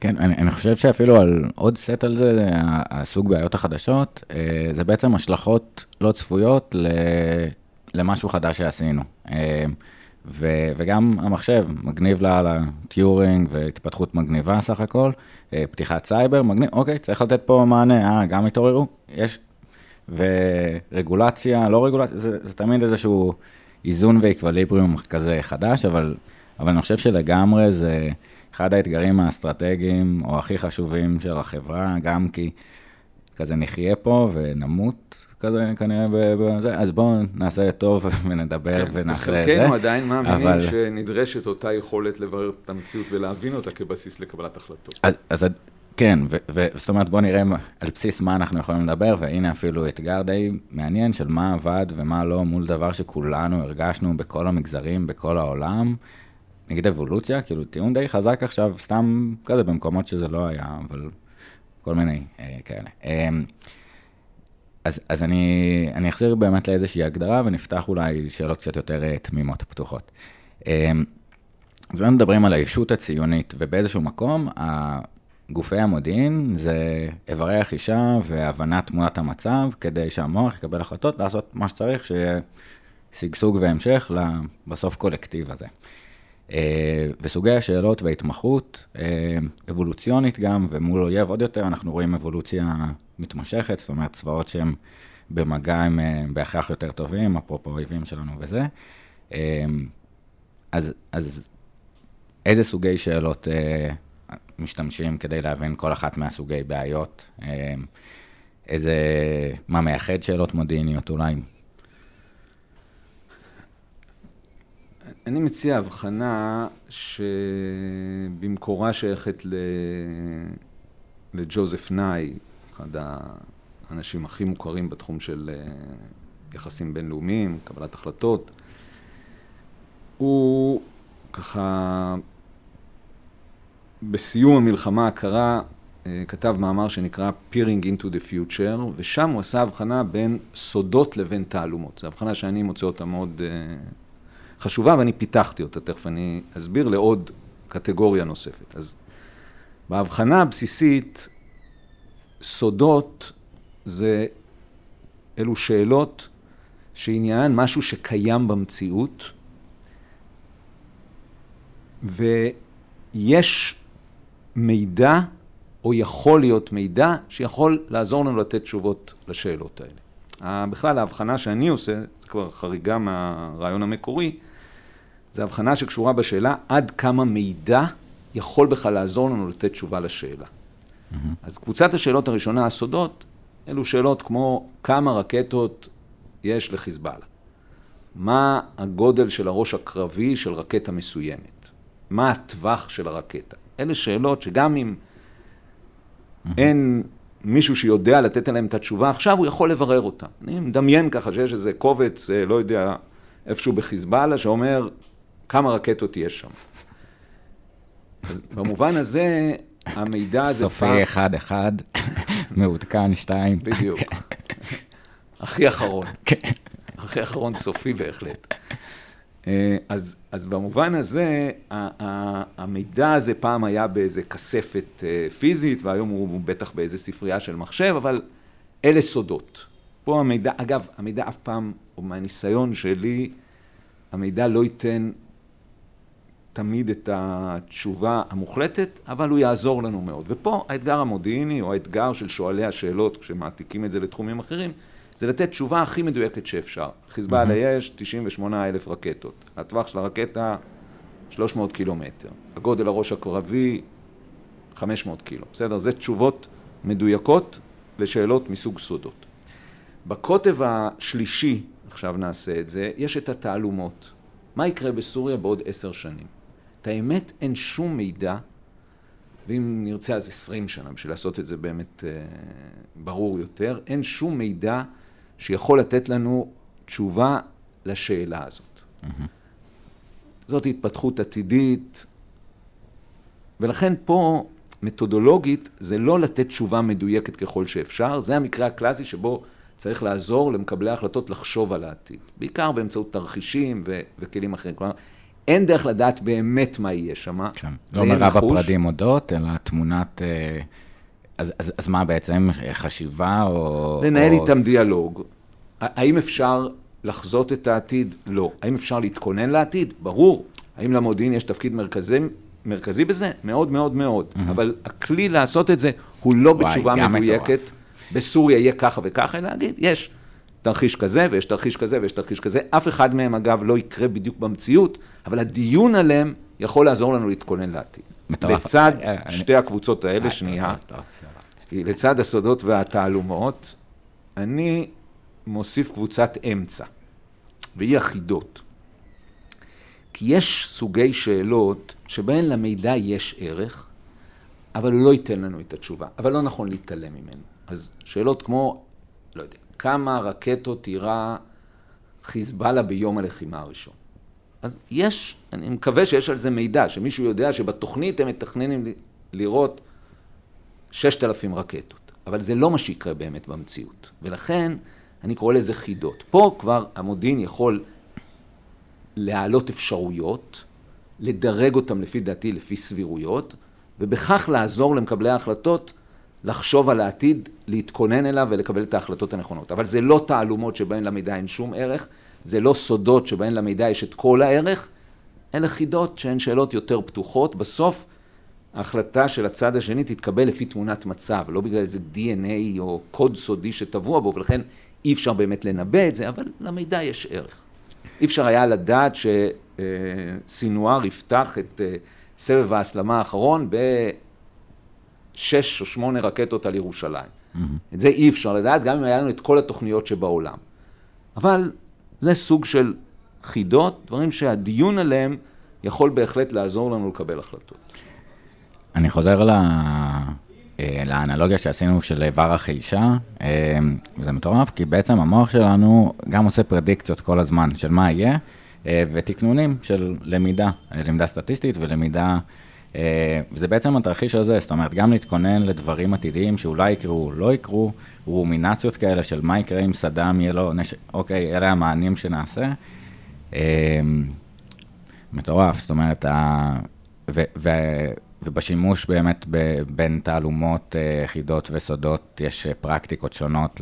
כן, אני, אני חושב שאפילו על עוד סט על זה, הסוג בעיות החדשות, אה, זה בעצם השלכות לא צפויות למשהו חדש שעשינו. אה, ו- וגם המחשב, מגניב לה לטיורינג והתפתחות מגניבה סך הכל, אה, פתיחת סייבר, מגניב, אוקיי, צריך לתת פה מענה, אה, גם התעוררו, יש. ורגולציה, לא רגולציה, זה, זה תמיד איזשהו איזון ואקווליבריום כזה חדש, אבל, אבל אני חושב שלגמרי זה אחד האתגרים האסטרטגיים או הכי חשובים של החברה, גם כי כזה נחיה פה ונמות כזה כנראה בזה, אז בואו נעשה טוב ונדבר כן, ונעשה את זה. בחלקנו עדיין מאמינים אבל- שנדרשת אותה יכולת לברר את המציאות ולהבין אותה כבסיס לקבלת החלטות. אז, אז כן, ו- ו- זאת אומרת, בואו נראה מה- על בסיס מה אנחנו יכולים לדבר, והנה אפילו אתגר די מעניין של מה עבד ומה לא מול דבר שכולנו הרגשנו בכל המגזרים, בכל העולם. נגיד אבולוציה, כאילו טיעון די חזק עכשיו, סתם כזה במקומות שזה לא היה, אבל כל מיני אה, כאלה. אה, אז, אז אני, אני אחזיר באמת לאיזושהי הגדרה ונפתח אולי שאלות קצת יותר אה, תמימות, פתוחות. אה, אז באמת מדברים על הישות הציונית, ובאיזשהו מקום, גופי המודיעין זה איברי החישה והבנת תמונת המצב, כדי שהמוח יקבל החלטות לעשות מה שצריך, שיהיה שגשוג והמשך לבסוף קולקטיב הזה. אה, וסוגי השאלות וההתמחות, אה, אבולוציונית גם, ומול אויב עוד יותר, אנחנו רואים אבולוציה מתמשכת, זאת אומרת צבאות שהם במגע הם אה, בהכרח יותר טובים, אפרופו אויבים שלנו וזה. אז, אז איזה סוגי שאלות משתמשים כדי להבין כל אחת מהסוגי בעיות? איזה, מה מייחד שאלות מודיעיניות אולי? אני מציע הבחנה שבמקורה שייכת ל... לג'וזף נאי, אחד האנשים הכי מוכרים בתחום של אה, יחסים בינלאומיים, קבלת החלטות. הוא ככה, בסיום המלחמה הקרה, אה, כתב מאמר שנקרא Peering into the Future, ושם הוא עשה הבחנה בין סודות לבין תעלומות. זו הבחנה שאני מוצא אותה מאוד אה, חשובה, ואני פיתחתי אותה, תכף אני אסביר לעוד קטגוריה נוספת. אז בהבחנה הבסיסית, סודות זה אלו שאלות שעניינן משהו שקיים במציאות, ויש מידע, או יכול להיות מידע, שיכול לעזור לנו לתת תשובות לשאלות האלה. בכלל, ההבחנה שאני עושה, זה כבר חריגה מהרעיון המקורי, זה הבחנה שקשורה בשאלה עד כמה מידע יכול בכלל לעזור לנו לתת תשובה לשאלה. Mm-hmm. אז קבוצת השאלות הראשונה, הסודות, אלו שאלות כמו כמה רקטות יש לחיזבאללה? מה הגודל של הראש הקרבי של רקטה מסוימת? מה הטווח של הרקטה? אלה שאלות שגם אם mm-hmm. אין מישהו שיודע לתת עליהם את התשובה עכשיו, הוא יכול לברר אותה. אני מדמיין ככה שיש איזה קובץ, לא יודע, איפשהו בחיזבאללה, שאומר כמה רקטות יש שם. אז במובן הזה, המידע הזה... סופי אחד-אחד, מעודכן שתיים. בדיוק. הכי אחרון. הכי אחרון סופי בהחלט. אז, אז במובן הזה, המידע הזה פעם היה באיזה כספת פיזית, והיום הוא בטח באיזה ספרייה של מחשב, אבל אלה סודות. פה המידע, אגב, המידע אף פעם, או מהניסיון שלי, המידע לא ייתן תמיד את התשובה המוחלטת, אבל הוא יעזור לנו מאוד. ופה האתגר המודיעיני, או האתגר של שואלי השאלות, כשמעתיקים את זה לתחומים אחרים, זה לתת תשובה הכי מדויקת שאפשר. חיזבאללה mm-hmm. יש 98 אלף רקטות. הטווח של הרקטה 300 קילומטר. הגודל הראש הקרבי 500 קילו. בסדר? זה תשובות מדויקות לשאלות מסוג סודות. בקוטב השלישי, עכשיו נעשה את זה, יש את התעלומות. מה יקרה בסוריה בעוד עשר שנים? את האמת, אין שום מידע, ואם נרצה אז עשרים שנה, בשביל לעשות את זה באמת אה, ברור יותר, אין שום מידע שיכול לתת לנו תשובה לשאלה הזאת. Mm-hmm. זאת התפתחות עתידית, ולכן פה, מתודולוגית, זה לא לתת תשובה מדויקת ככל שאפשר, זה המקרה הקלאסי שבו צריך לעזור למקבלי ההחלטות לחשוב על העתיד, בעיקר באמצעות תרחישים ו- וכלים אחרים. כלומר, אין דרך לדעת באמת מה יהיה שם. כן. לא מרב הפרדים אודות, אלא תמונת... אז, אז, אז מה בעצם, חשיבה או... לנהל או... איתם דיאלוג. האם אפשר לחזות את העתיד? לא. האם אפשר להתכונן לעתיד? ברור. האם למודיעין יש תפקיד מרכזי, מרכזי בזה? מאוד מאוד מאוד. Mm-hmm. אבל הכלי לעשות את זה הוא לא וואי, בתשובה מדויקת. בסוריה יהיה ככה וככה, אלא להגיד, יש תרחיש כזה ויש תרחיש כזה ויש תרחיש כזה. אף אחד מהם, אגב, לא יקרה בדיוק במציאות, אבל הדיון עליהם יכול לעזור לנו להתכונן לעתיד. לצד אה, אה, שתי הקבוצות האלה, אה, שנייה, לצד הסודות והתעלומות, אני מוסיף קבוצת אמצע, והיא החידות. כי יש סוגי שאלות שבהן למידע יש ערך, אבל הוא לא ייתן לנו את התשובה. אבל לא נכון להתעלם ממנו. אז שאלות כמו, לא יודע, כמה רקטות יירה חיזבאללה ביום הלחימה הראשון? אז יש, אני מקווה שיש על זה מידע, שמישהו יודע שבתוכנית הם מתכננים לראות ששת אלפים רקטות. אבל זה לא מה שיקרה באמת במציאות. ולכן, אני קורא לזה חידות. פה כבר המודיעין יכול להעלות אפשרויות, לדרג אותם לפי דעתי, לפי סבירויות, ובכך לעזור למקבלי ההחלטות לחשוב על העתיד, להתכונן אליו ולקבל את ההחלטות הנכונות. אבל זה לא תעלומות שבהן למידע אין שום ערך, זה לא סודות שבהן למידע יש את כל הערך, אלה חידות שהן שאלות יותר פתוחות. בסוף ההחלטה של הצד השני תתקבל לפי תמונת מצב, לא בגלל איזה DNA או קוד סודי שטבוע בו, ולכן אי אפשר באמת לנבא את זה, אבל למידע יש ערך. אי אפשר היה לדעת שסינואר יפתח את אה, סבב ההסלמה האחרון בשש או שמונה רקטות על ירושלים. Mm-hmm. את זה אי אפשר לדעת, גם אם היה לנו את כל התוכניות שבעולם. אבל זה סוג של חידות, דברים שהדיון עליהם יכול בהחלט לעזור לנו לקבל החלטות. אני חוזר ל... אה, לאנלוגיה שעשינו של איבר החישה, אה, זה מטורף, כי בעצם המוח שלנו גם עושה פרדיקציות כל הזמן של מה יהיה, אה, ותקנונים של למידה, למידה סטטיסטית ולמידה, וזה בעצם התרחיש הזה, זאת אומרת, גם להתכונן לדברים עתידיים שאולי יקרו, לא יקרו, רומינציות כאלה של מה יקרה אם סדאם יהיה לו נשק, אוקיי, אלה המענים שנעשה. מטורף, זאת אומרת, ו, ו, ובשימוש באמת ב, בין תעלומות, אה, חידות וסודות, יש אה, פרקטיקות שונות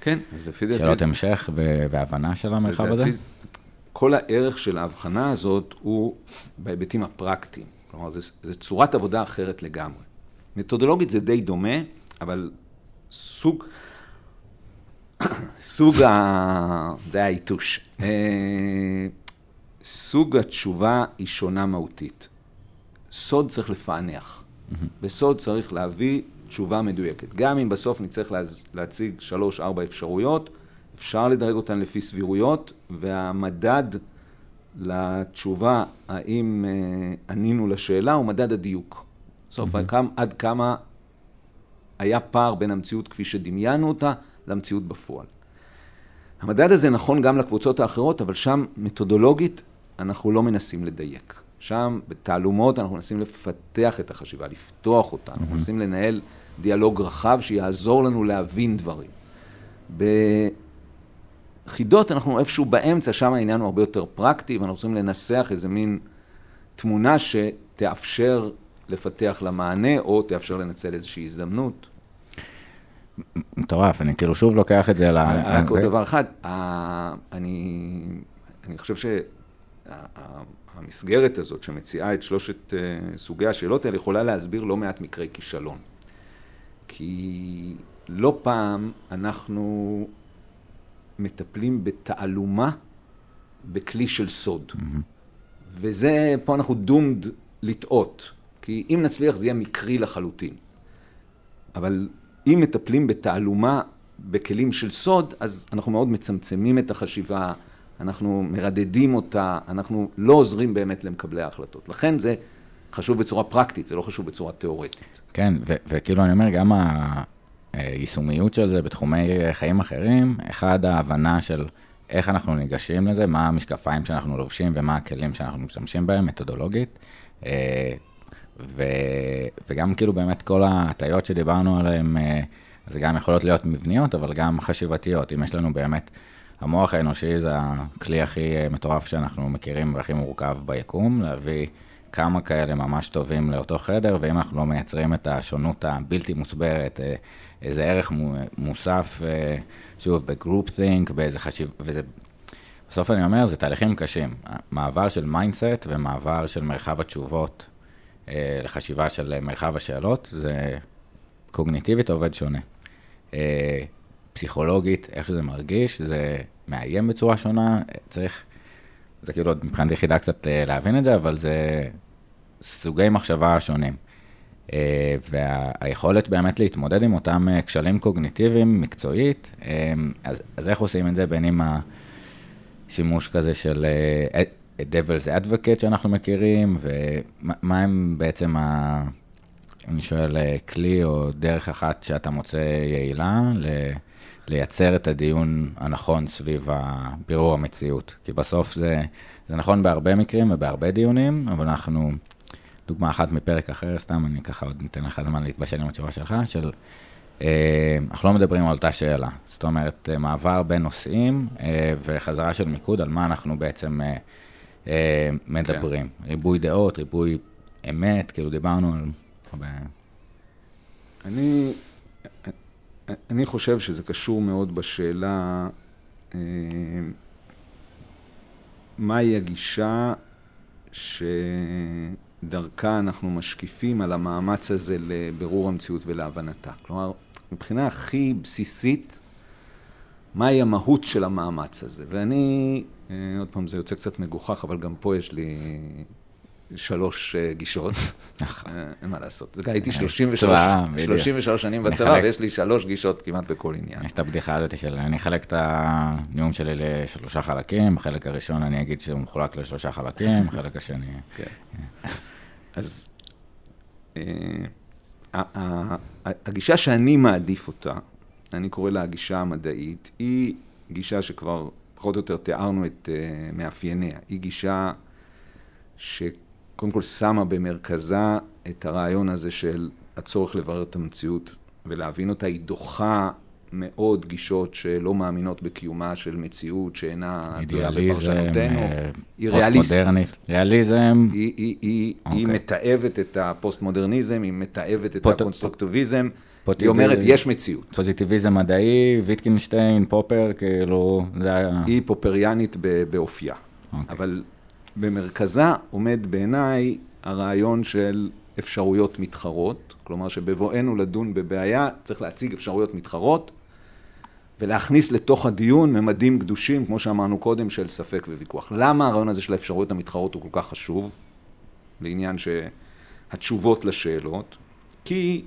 כן, אז לפי דעתי... שאלות המשך והבנה של המרחב הזה? כל הערך של ההבחנה הזאת הוא בהיבטים הפרקטיים. כלומר, זו צורת עבודה אחרת לגמרי. מתודולוגית זה די דומה, אבל סוג... סוג ה... זה העיתוש. אה, סוג התשובה היא שונה מהותית. סוד צריך לפענח. בסוד צריך להביא תשובה מדויקת. גם אם בסוף נצטרך להציג שלוש-ארבע אפשרויות, אפשר לדרג אותן לפי סבירויות, והמדד לתשובה האם אה, ענינו לשאלה הוא מדד הדיוק. בסוף, mm-hmm. עד כמה היה פער בין המציאות כפי שדמיינו אותה למציאות בפועל. המדד הזה נכון גם לקבוצות האחרות, אבל שם מתודולוגית אנחנו לא מנסים לדייק. שם, בתעלומות, אנחנו מנסים לפתח את החשיבה, לפתוח אותה, אנחנו מנסים לנהל דיאלוג רחב שיעזור לנו להבין דברים. בחידות אנחנו איפשהו באמצע, שם העניין הוא הרבה יותר פרקטי, ואנחנו רוצים לנסח איזה מין תמונה שתאפשר לפתח לה מענה, או תאפשר לנצל איזושהי הזדמנות. מטורף, אני כאילו שוב לוקח את זה ל... רק עוד דבר אחד, אני, אני חושב ש... המסגרת הזאת שמציעה את שלושת סוגי השאלות האלה יכולה להסביר לא מעט מקרי כישלון. כי לא פעם אנחנו מטפלים בתעלומה בכלי של סוד. Mm-hmm. וזה, פה אנחנו דומד לטעות. כי אם נצליח זה יהיה מקרי לחלוטין. אבל אם מטפלים בתעלומה בכלים של סוד, אז אנחנו מאוד מצמצמים את החשיבה, אנחנו מרדדים אותה, אנחנו לא עוזרים באמת למקבלי ההחלטות. לכן זה חשוב בצורה פרקטית, זה לא חשוב בצורה תיאורטית. כן, וכאילו אני אומר, גם היישומיות של זה בתחומי חיים אחרים, אחד ההבנה של איך אנחנו ניגשים לזה, מה המשקפיים שאנחנו לובשים ומה הכלים שאנחנו משתמשים בהם, מתודולוגית. אה, ו, וגם כאילו באמת כל ההטיות שדיברנו עליהן, אה, זה גם יכולות להיות מבניות, אבל גם חשיבתיות. אם יש לנו באמת המוח האנושי זה הכלי הכי אה, מטורף שאנחנו מכירים והכי מורכב ביקום, להביא כמה כאלה ממש טובים לאותו חדר, ואם אנחנו לא מייצרים את השונות הבלתי מוסברת, אה, איזה ערך מוסף, אה, שוב, ב group think, באיזה חשיב, וזה בסוף אני אומר, זה תהליכים קשים. מעבר של mindset ומעבר של מרחב התשובות אה, לחשיבה של מרחב השאלות, זה קוגניטיבית עובד שונה. אה, פסיכולוגית, איך שזה מרגיש, זה מאיים בצורה שונה, צריך, זה כאילו מבחינת יחידה קצת להבין את זה, אבל זה סוגי מחשבה שונים. אה, והיכולת באמת להתמודד עם אותם אה, כשלים קוגניטיביים מקצועית, אה, אז, אז איך עושים את זה בין אם השימוש כזה של devil's advocate שאנחנו מכירים, ומה הם בעצם, ה, אני שואל, כלי או דרך אחת שאתה מוצא יעילה לייצר את הדיון הנכון סביב בירור המציאות. כי בסוף זה, זה נכון בהרבה מקרים ובהרבה דיונים, אבל אנחנו... דוגמה אחת מפרק אחר, סתם אני ככה עוד ניתן לך זמן להתבשל עם התשובה שלך, של אה, אנחנו לא מדברים על אותה שאלה. זאת אומרת, אה, מעבר בין נושאים אה, וחזרה של מיקוד על מה אנחנו בעצם מדברים. כן. ריבוי דעות, ריבוי אמת, כאילו דיברנו על... אני, אני חושב שזה קשור מאוד בשאלה מהי הגישה ש... דרכה אנחנו משקיפים על המאמץ הזה לבירור המציאות ולהבנתה. כלומר, מבחינה הכי בסיסית, מהי המהות של המאמץ הזה? ואני, אה, עוד פעם, זה יוצא קצת מגוחך, אבל גם פה יש לי שלוש אה, גישות. נכון. אה, אין מה לעשות. הייתי 33 שנים בצבא, ויש לי שלוש גישות כמעט בכל עניין. יש את הבדיחה הזאת של, אני אחלק את הנאום שלי לשלושה חלקים, בחלק הראשון אני אגיד שהוא מחולק לשלושה חלקים, בחלק השני... אז הגישה שאני מעדיף אותה, אני קורא לה הגישה המדעית, היא גישה שכבר פחות או יותר תיארנו את מאפייניה. היא גישה ש... קודם כל שמה במרכזה את הרעיון הזה של הצורך לברר את המציאות ולהבין אותה, היא דוחה מאוד גישות שלא מאמינות בקיומה של מציאות שאינה תלויה בפרשנותנו. אה, היא ריאליסטית. ריאליזם. היא, היא, היא, okay. היא אוקיי. מתעבת את הפוסט-מודרניזם, היא מתעבת את פוט... הקונסטרוקטיביזם. פוט... היא אומרת, יש מציאות. פוזיטיביזם מדעי, ויטגנשטיין, פופר, כאילו, זה היה... היא פופריאנית באופייה. Okay. אוקיי. אבל במרכזה עומד בעיניי הרעיון של אפשרויות מתחרות, כלומר שבבואנו לדון בבעיה צריך להציג אפשרויות מתחרות ולהכניס לתוך הדיון ממדים קדושים, כמו שאמרנו קודם, של ספק וויכוח. למה הרעיון הזה של האפשרויות המתחרות הוא כל כך חשוב לעניין שהתשובות לשאלות? כי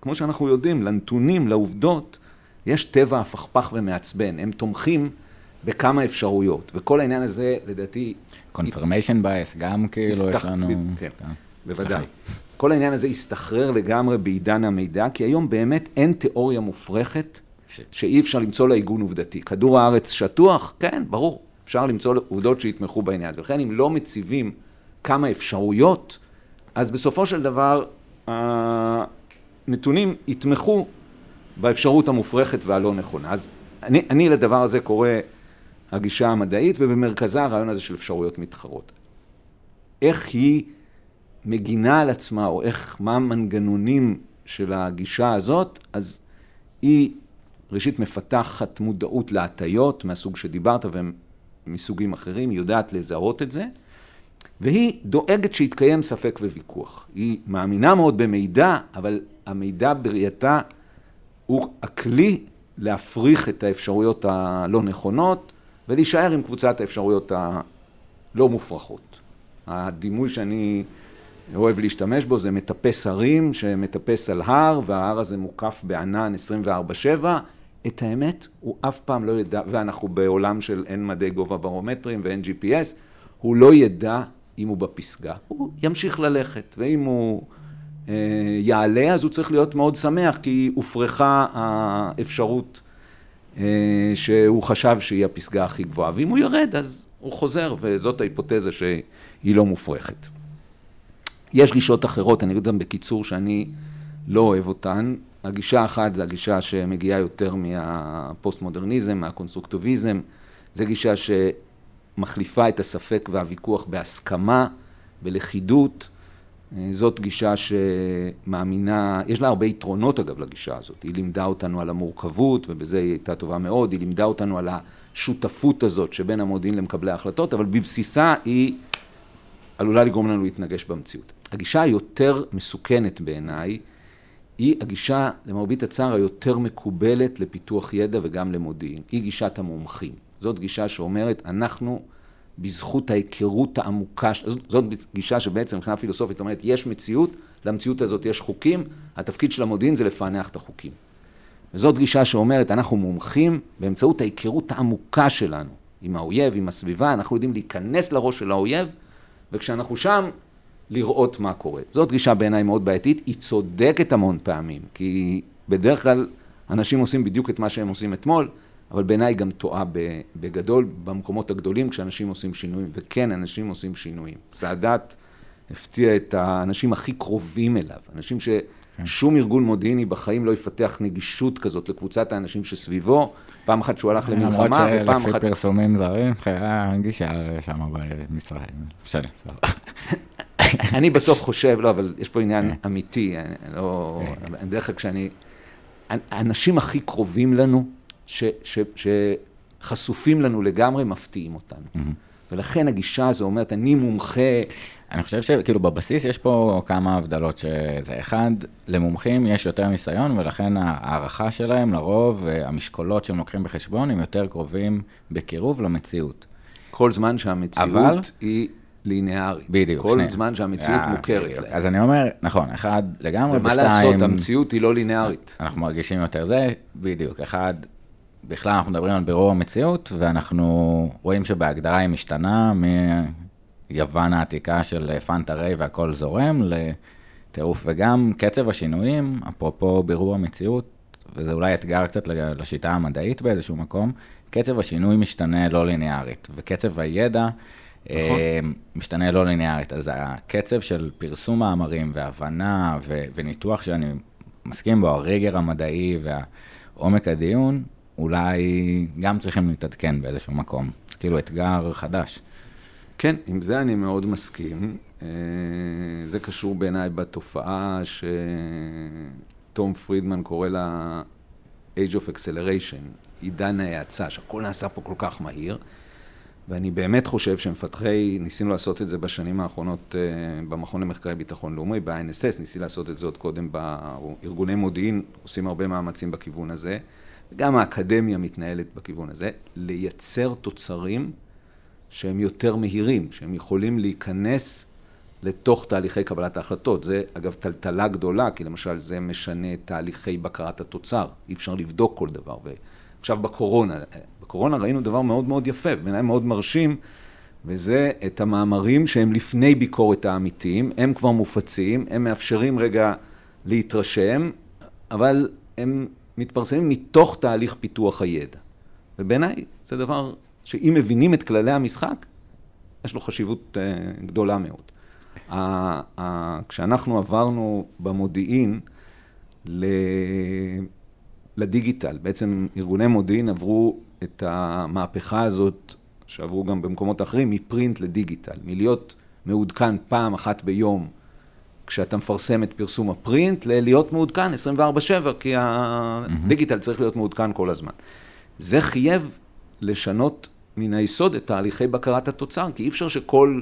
כמו שאנחנו יודעים, לנתונים, לעובדות, יש טבע הפכפך ומעצבן, הם תומכים בכמה אפשרויות, וכל העניין הזה, לדעתי... confirmation bias, גם כאילו הסתח... יש לנו... כן, כן. בוודאי. כל העניין הזה הסתחרר לגמרי בעידן המידע, כי היום באמת אין תיאוריה מופרכת שאי אפשר למצוא לה עיגון עובדתי. כדור הארץ שטוח? כן, ברור. אפשר למצוא עובדות שיתמכו בעניין. ולכן אם לא מציבים כמה אפשרויות, אז בסופו של דבר הנתונים יתמכו באפשרות המופרכת והלא נכונה. אז אני, אני לדבר הזה קורא הגישה המדעית, ובמרכזה הרעיון הזה של אפשרויות מתחרות. איך היא מגינה על עצמה, או איך, מה המנגנונים של הגישה הזאת, אז היא ראשית מפתחת מודעות להטיות מהסוג שדיברת ומסוגים אחרים, היא יודעת לזהות את זה, והיא דואגת שיתקיים ספק וויכוח. היא מאמינה מאוד במידע, אבל המידע בראייתה הוא הכלי להפריך את האפשרויות הלא נכונות, ולהישאר עם קבוצת האפשרויות הלא מופרכות. הדימוי שאני אוהב להשתמש בו זה מטפס הרים שמטפס על הר וההר הזה מוקף בענן 24/7. את האמת הוא אף פעם לא ידע, ואנחנו בעולם של אין מדי גובה ברומטרים ואין GPS, הוא לא ידע אם הוא בפסגה, הוא ימשיך ללכת, ואם הוא אה, יעלה אז הוא צריך להיות מאוד שמח כי הופרכה האפשרות אה, שהוא חשב שהיא הפסגה הכי גבוהה, ואם הוא ירד אז הוא חוזר, וזאת ההיפותזה שהיא לא מופרכת. יש גישות אחרות, אני אגיד גם בקיצור שאני לא אוהב אותן. הגישה האחת זה הגישה שמגיעה יותר מהפוסט-מודרניזם, מהקונסטרוקטיביזם. זו גישה שמחליפה את הספק והוויכוח בהסכמה, בלכידות, אה, זאת גישה שמאמינה, יש לה הרבה יתרונות אגב לגישה הזאת. היא לימדה אותנו על המורכבות, ובזה היא הייתה טובה מאוד, היא לימדה אותנו על השותפות הזאת שבין המודיעין למקבלי ההחלטות, אבל בבסיסה היא עלולה לגרום לנו להתנגש במציאות. הגישה היותר מסוכנת בעיניי, היא הגישה, למרבית הצער, היותר מקובלת לפיתוח ידע וגם למודיעין. היא גישת המומחים. זאת גישה שאומרת, אנחנו, בזכות ההיכרות העמוקה, זאת גישה שבעצם מבחינה פילוסופית אומרת, יש מציאות, למציאות הזאת יש חוקים, התפקיד של המודיעין זה לפענח את החוקים. וזאת גישה שאומרת, אנחנו מומחים באמצעות ההיכרות העמוקה שלנו עם האויב, עם הסביבה, אנחנו יודעים להיכנס לראש של האויב, וכשאנחנו שם, לראות מה קורה. זאת גישה בעיניי מאוד בעייתית, היא צודקת המון פעמים, כי בדרך כלל אנשים עושים בדיוק את מה שהם עושים אתמול, אבל בעיניי היא גם טועה בגדול במקומות הגדולים כשאנשים עושים שינויים, וכן, אנשים עושים שינויים. סאדאת הפתיע את האנשים הכי קרובים אליו, אנשים ששום ארגון מודיעיני בחיים לא יפתח נגישות כזאת לקבוצת האנשים שסביבו, פעם אחת שהוא הלך למלחמה, ופעם אחת... למרות שלפי פרסומים זרים, היה גישה שם במצרים. בסדר, אני בסוף חושב, לא, אבל יש פה עניין כן. אמיתי, לא... כן. בדרך כלל כשאני... האנשים הכי קרובים לנו, שחשופים לנו לגמרי, מפתיעים אותנו. ולכן הגישה הזו אומרת, אני מומחה... אני חושב שכאילו בבסיס יש פה כמה הבדלות שזה. אחד, למומחים יש יותר ניסיון, ולכן ההערכה שלהם לרוב, המשקולות שהם לוקחים בחשבון, הם יותר קרובים בקירוב למציאות. כל זמן שהמציאות אבל... היא ליניארית. בדיוק. כל שני. זמן שהמציאות yeah, מוכרת בדיוק. אז אני אומר, נכון, אחד לגמרי, ומה לעשות, המציאות היא לא ליניארית. אנחנו מרגישים יותר זה, בדיוק. אחד, בכלל אנחנו מדברים על בירור המציאות, ואנחנו רואים שבהגדרה היא משתנה מיוון העתיקה של פנטה ריי והכל זורם, לטירוף, וגם קצב השינויים, אפרופו בירור המציאות, וזה אולי אתגר קצת לשיטה המדעית באיזשהו מקום, קצב השינוי משתנה לא ליניארית, וקצב הידע נכון. משתנה לא ליניארית. אז הקצב של פרסום מאמרים והבנה ו- וניתוח שאני מסכים בו, הריגר המדעי ועומק הדיון, אולי גם צריכים להתעדכן באיזשהו מקום. כאילו אתגר חדש. כן, עם זה אני מאוד מסכים. אה, זה קשור בעיניי בתופעה שתום פרידמן קורא לה Age of Acceleration, עידן ההאצה, שהכל נעשה פה כל כך מהיר. ואני באמת חושב שמפתחי, ניסינו לעשות את זה בשנים האחרונות אה, במכון למחקרי ביטחון לאומי, ב-INSS, ניסי לעשות את זה עוד קודם בארגוני מודיעין, עושים הרבה מאמצים בכיוון הזה, וגם האקדמיה מתנהלת בכיוון הזה, לייצר תוצרים שהם יותר מהירים, שהם יכולים להיכנס לתוך תהליכי קבלת ההחלטות. זה אגב טלטלה גדולה, כי למשל זה משנה תהליכי בקרת התוצר, אי אפשר לבדוק כל דבר. ועכשיו בקורונה, בקורונה ראינו דבר מאוד מאוד יפה, בעיניי מאוד מרשים, וזה את המאמרים שהם לפני ביקורת האמיתיים, הם כבר מופצים, הם מאפשרים רגע להתרשם, אבל הם מתפרסמים מתוך תהליך פיתוח הידע. ובעיניי זה דבר שאם מבינים את כללי המשחק, יש לו חשיבות uh, גדולה מאוד. כשאנחנו עברנו במודיעין לדיגיטל, בעצם ארגוני מודיעין עברו את המהפכה הזאת, שעברו גם במקומות אחרים, מפרינט לדיגיטל, מלהיות מעודכן פעם אחת ביום כשאתה מפרסם את פרסום הפרינט, ללהיות מעודכן 24/7, כי הדיגיטל צריך להיות מעודכן כל הזמן. זה חייב לשנות מן היסוד את תהליכי בקרת התוצר, כי אי אפשר שכל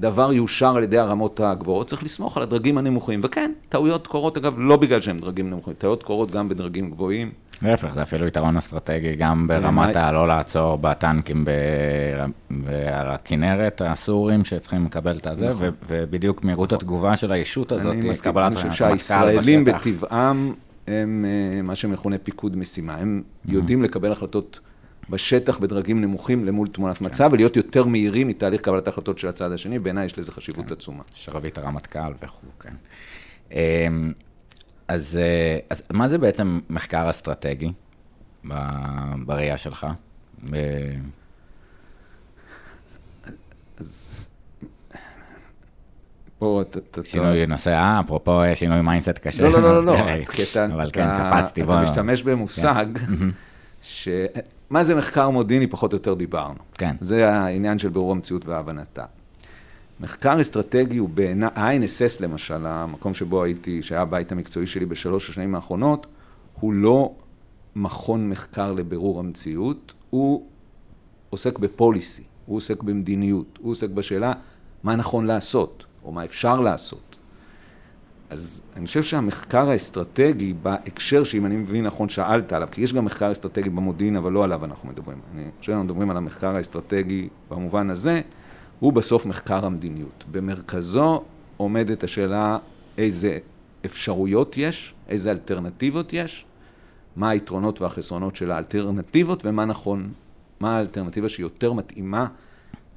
דבר יאושר על ידי הרמות הגבוהות, צריך לסמוך על הדרגים הנמוכים. וכן, טעויות קורות, אגב, לא בגלל שהם דרגים נמוכים, טעויות קורות גם בדרגים גבוהים. להפך, זה אפילו יתרון אסטרטגי גם ברמת הלא לעצור בטנקים ועל הכנרת, הסורים שצריכים לקבל את הזה, נכון. ובדיוק מהירות נכון. התגובה של הישות הזאת, אני מסכים, אני חושב שהישראלים בטבעם הם אה, מה שמכונה פיקוד משימה, הם יודעים לקבל החלטות בשטח בדרגים נמוכים למול תמונת מצב, כן. ולהיות יותר מהירים מתהליך קבלת ההחלטות של הצד השני, בעיניי יש לזה חשיבות כן. עצומה. שרביט הרמטכ"ל וכו', כן. אמ, אז, אה, אז מה זה בעצם מחקר אסטרטגי בראייה שלך? ב... אז פה אתה... שינוי נושא, אה, אפרופו שינוי mindset קשה. לא, לא, לא, לא, אתה... אבל כן, קפצתי בו. אתה משתמש במושג כן. ש... מה זה מחקר מודיעיני, פחות או יותר דיברנו. כן. זה העניין של בירור המציאות והבנתה. מחקר אסטרטגי הוא בעיניי, ה-INSS למשל, המקום שבו הייתי, שהיה הבית המקצועי שלי בשלוש השנים האחרונות, הוא לא מכון מחקר לבירור המציאות, הוא עוסק בפוליסי, הוא עוסק במדיניות, הוא עוסק בשאלה מה נכון לעשות, או מה אפשר לעשות. אז אני חושב שהמחקר האסטרטגי בהקשר שאם אני מבין נכון שאלת עליו, כי יש גם מחקר אסטרטגי במודיעין, אבל לא עליו אנחנו מדברים. אני חושב שאנחנו מדברים על המחקר האסטרטגי במובן הזה, הוא בסוף מחקר המדיניות. במרכזו עומדת השאלה איזה אפשרויות יש, איזה אלטרנטיבות יש, מה היתרונות והחסרונות של האלטרנטיבות ומה נכון, מה האלטרנטיבה שיותר מתאימה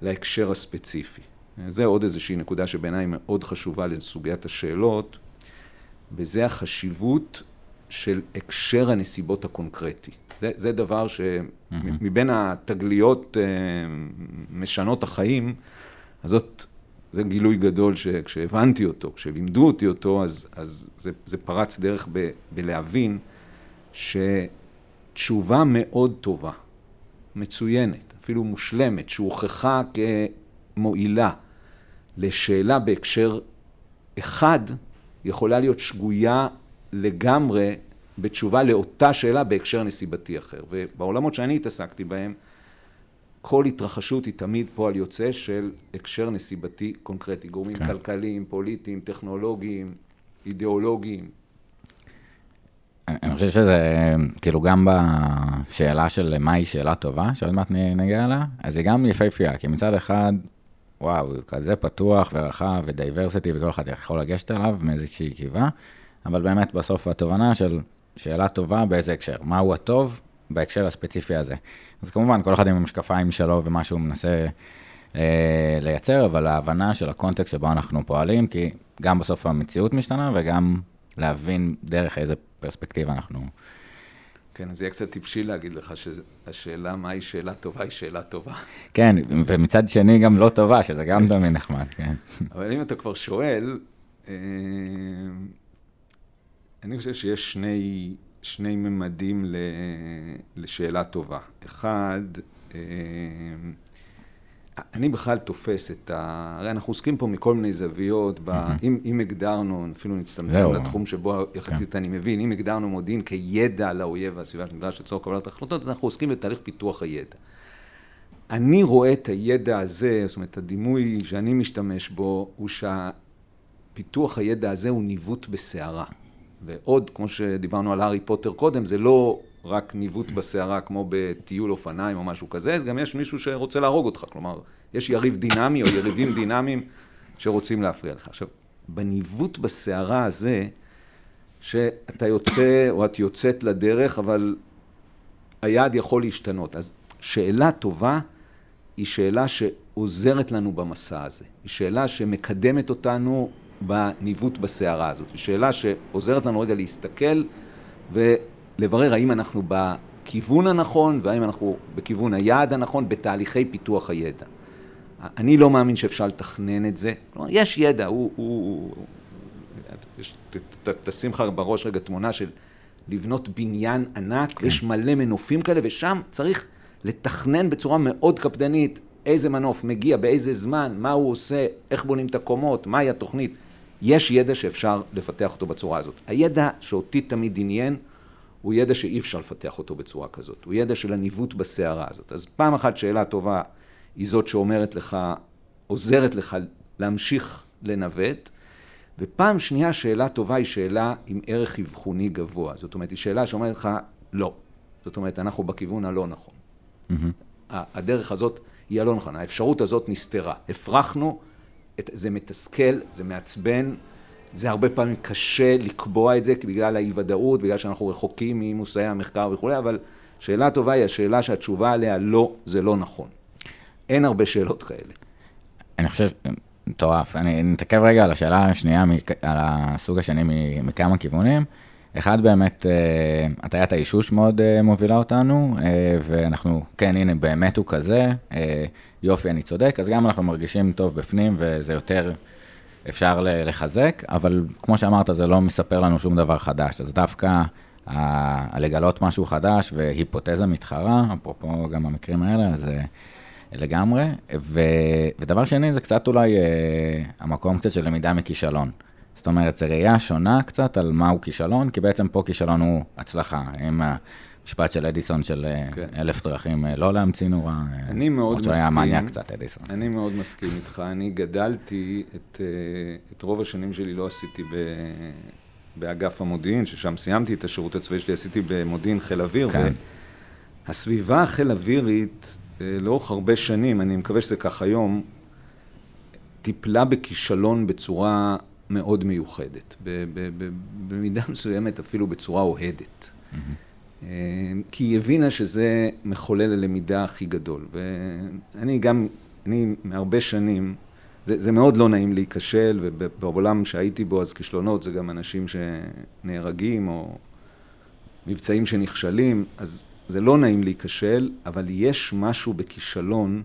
להקשר הספציפי. זה עוד איזושהי נקודה שבעיניי מאוד חשובה לסוגיית השאלות, וזה החשיבות של הקשר הנסיבות הקונקרטי. זה, זה דבר שמבין mm-hmm. התגליות אה, משנות החיים, אז זאת, זה גילוי גדול שכשהבנתי אותו, כשלימדו אותי אותו, אז, אז זה, זה פרץ דרך ב, בלהבין שתשובה מאוד טובה, מצוינת, אפילו מושלמת, שהוכחה כמועילה לשאלה בהקשר אחד, יכולה להיות שגויה לגמרי בתשובה לאותה שאלה בהקשר נסיבתי אחר. ובעולמות שאני התעסקתי בהם, כל התרחשות היא תמיד פועל יוצא של הקשר נסיבתי קונקרטי. גורמים כן. כלכליים, פוליטיים, טכנולוגיים, אידיאולוגיים. אני חושב שזה, כאילו גם בשאלה של מהי שאלה טובה, שעוד מעט נגיע אליה, אז היא גם יפהפייה, כי מצד אחד, וואו, הוא כזה פתוח ורחב ודייברסיטי, וכל אחד יכול לגשת אליו מאיזושהי קיבה, אבל באמת בסוף התובנה של שאלה טובה באיזה הקשר, מהו הטוב בהקשר הספציפי הזה. אז כמובן, כל אחד עם המשקפיים שלו ומה שהוא מנסה אה, לייצר, אבל ההבנה של הקונטקסט שבו אנחנו פועלים, כי גם בסוף המציאות משתנה וגם להבין דרך איזה פרספקטיבה אנחנו... כן, אז יהיה קצת טיפשי להגיד לך שהשאלה מהי שאלה טובה היא שאלה טובה. כן, ומצד שני גם לא טובה, שזה גם תמיד נחמד, כן. אבל אם אתה כבר שואל, אה, אני חושב שיש שני, שני ממדים לשאלה טובה. אחד, אה, אני בכלל תופס את ה... הרי אנחנו עוסקים פה מכל מיני זוויות, ב... mm-hmm. אם, אם הגדרנו, אפילו נצטמצם לתחום שבו יחסית כן. אני מבין, אם הגדרנו מודיעין כידע לאויב והסביבה שנדרש לצורך קבלת החלטות, אנחנו עוסקים בתהליך פיתוח הידע. אני רואה את הידע הזה, זאת אומרת, הדימוי שאני משתמש בו, הוא שהפיתוח הידע הזה הוא ניווט בסערה. ועוד, כמו שדיברנו על הארי פוטר קודם, זה לא רק ניווט בסערה כמו בטיול אופניים או משהו כזה, גם יש מישהו שרוצה להרוג אותך. כלומר, יש יריב דינמי או יריבים דינמיים שרוצים להפריע לך. עכשיו, בניווט בסערה הזה, שאתה יוצא או את יוצאת לדרך, אבל היעד יכול להשתנות. אז שאלה טובה היא שאלה שעוזרת לנו במסע הזה. היא שאלה שמקדמת אותנו בניווט בסערה הזאת. היא שאלה שעוזרת לנו רגע להסתכל ולברר האם אנחנו בכיוון הנכון והאם אנחנו בכיוון היעד הנכון בתהליכי פיתוח הידע. אני לא מאמין שאפשר לתכנן את זה. כלומר, יש ידע, הוא... הוא יש, ת, ת, תשים לך בראש רגע תמונה של לבנות בניין ענק, כן. יש מלא מנופים כאלה, ושם צריך לתכנן בצורה מאוד קפדנית איזה מנוף מגיע, באיזה זמן, מה הוא עושה, איך בונים את הקומות, מהי התוכנית. יש ידע שאפשר לפתח אותו בצורה הזאת. הידע שאותי תמיד עניין, הוא ידע שאי אפשר לפתח אותו בצורה כזאת. הוא ידע של הניווט בסערה הזאת. אז פעם אחת שאלה טובה היא זאת שאומרת לך, עוזרת לך להמשיך לנווט, ופעם שנייה שאלה טובה היא שאלה עם ערך אבחוני גבוה. זאת אומרת, היא שאלה שאומרת לך, לא. זאת אומרת, אנחנו בכיוון הלא נכון. Mm-hmm. הדרך הזאת היא הלא נכונה. האפשרות הזאת נסתרה. הפרחנו, זה מתסכל, זה מעצבן, זה הרבה פעמים קשה לקבוע את זה בגלל האי-ודאות, בגלל שאנחנו רחוקים ממושאי המחקר וכולי, אבל שאלה טובה היא השאלה שהתשובה עליה לא, זה לא נכון. אין הרבה שאלות כאלה. אני חושב, מטורף. אני נתעכב רגע על השאלה השנייה, על הסוג השני מכמה כיוונים. אחד באמת, אה, הטיית האישוש מאוד אה, מובילה אותנו, אה, ואנחנו, כן, הנה, באמת הוא כזה, יופי, אני צודק, אז גם אנחנו מרגישים טוב בפנים, וזה יותר אפשר לחזק, אבל כמו שאמרת, זה לא מספר לנו שום דבר חדש, אז דווקא לגלות משהו חדש והיפותזה מתחרה, אפרופו גם המקרים האלה, אז לגמרי. ו, ודבר שני, זה קצת אולי אה, המקום קצת של למידה מכישלון. זאת אומרת, זו ראייה שונה קצת על מהו כישלון, כי בעצם פה כישלון הוא הצלחה. עם המשפט של אדיסון של אה, כן. אלף דרכים אה, לא להמציא נורא. אה, אני מאוד מסכים. שהוא היה מניאק קצת, אדיסון. אני מאוד מסכים איתך. אני גדלתי, את, את רוב השנים שלי לא עשיתי ב... באגף המודיעין, ששם סיימתי את השירות הצבאי שלי, עשיתי במודיעין חיל אוויר, כן. והסביבה החיל אווירית, לאורך הרבה שנים, אני מקווה שזה כך היום, טיפלה בכישלון בצורה מאוד מיוחדת, במידה מסוימת אפילו בצורה אוהדת. Mm-hmm. כי היא הבינה שזה מחולל הלמידה הכי גדול. ואני גם, אני מהרבה שנים, זה, זה מאוד לא נעים להיכשל, ובעולם שהייתי בו אז כישלונות זה גם אנשים שנהרגים או מבצעים שנכשלים, אז זה לא נעים להיכשל, אבל יש משהו בכישלון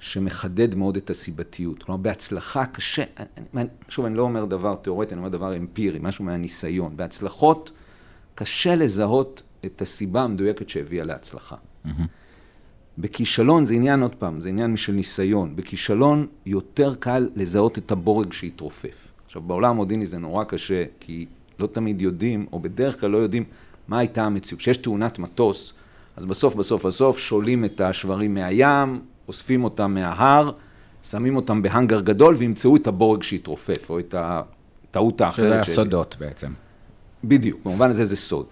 שמחדד מאוד את הסיבתיות. כלומר, בהצלחה קשה, אני, שוב, אני לא אומר דבר תיאורטי, אני אומר דבר אמפירי, משהו מהניסיון. בהצלחות קשה לזהות את הסיבה המדויקת שהביאה להצלחה. Mm-hmm. בכישלון זה עניין, עוד פעם, זה עניין של ניסיון. בכישלון יותר קל לזהות את הבורג שהתרופף. עכשיו, בעולם המודיעיני זה נורא קשה, כי לא תמיד יודעים, או בדרך כלל לא יודעים, מה הייתה המציאות. כשיש תאונת מטוס, אז בסוף, בסוף, בסוף, שולים את השברים מהים, אוספים אותם מההר, שמים אותם בהאנגר גדול וימצאו את הבורג שהתרופף, או את הטעות האחרת. שזה הסודות בעצם. בדיוק, במובן הזה זה סוד.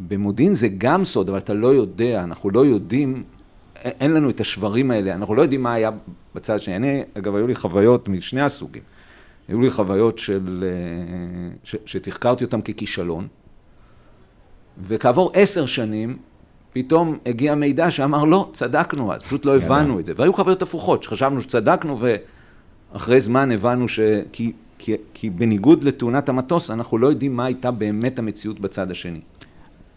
במודיעין זה גם סוד, אבל אתה לא יודע, אנחנו לא יודעים, אין לנו את השברים האלה, אנחנו לא יודעים מה היה בצד השני. אני, אגב, היו לי חוויות משני הסוגים. היו לי חוויות של, אה, ש, שתחקרתי אותם ככישלון, וכעבור עשר שנים פתאום הגיע מידע שאמר, לא, צדקנו אז, פשוט לא הבנו את זה. והיו חוויות הפוכות, שחשבנו שצדקנו, ואחרי זמן הבנו ש... כי, כי, כי בניגוד לתאונת המטוס, אנחנו לא יודעים מה הייתה באמת המציאות בצד השני.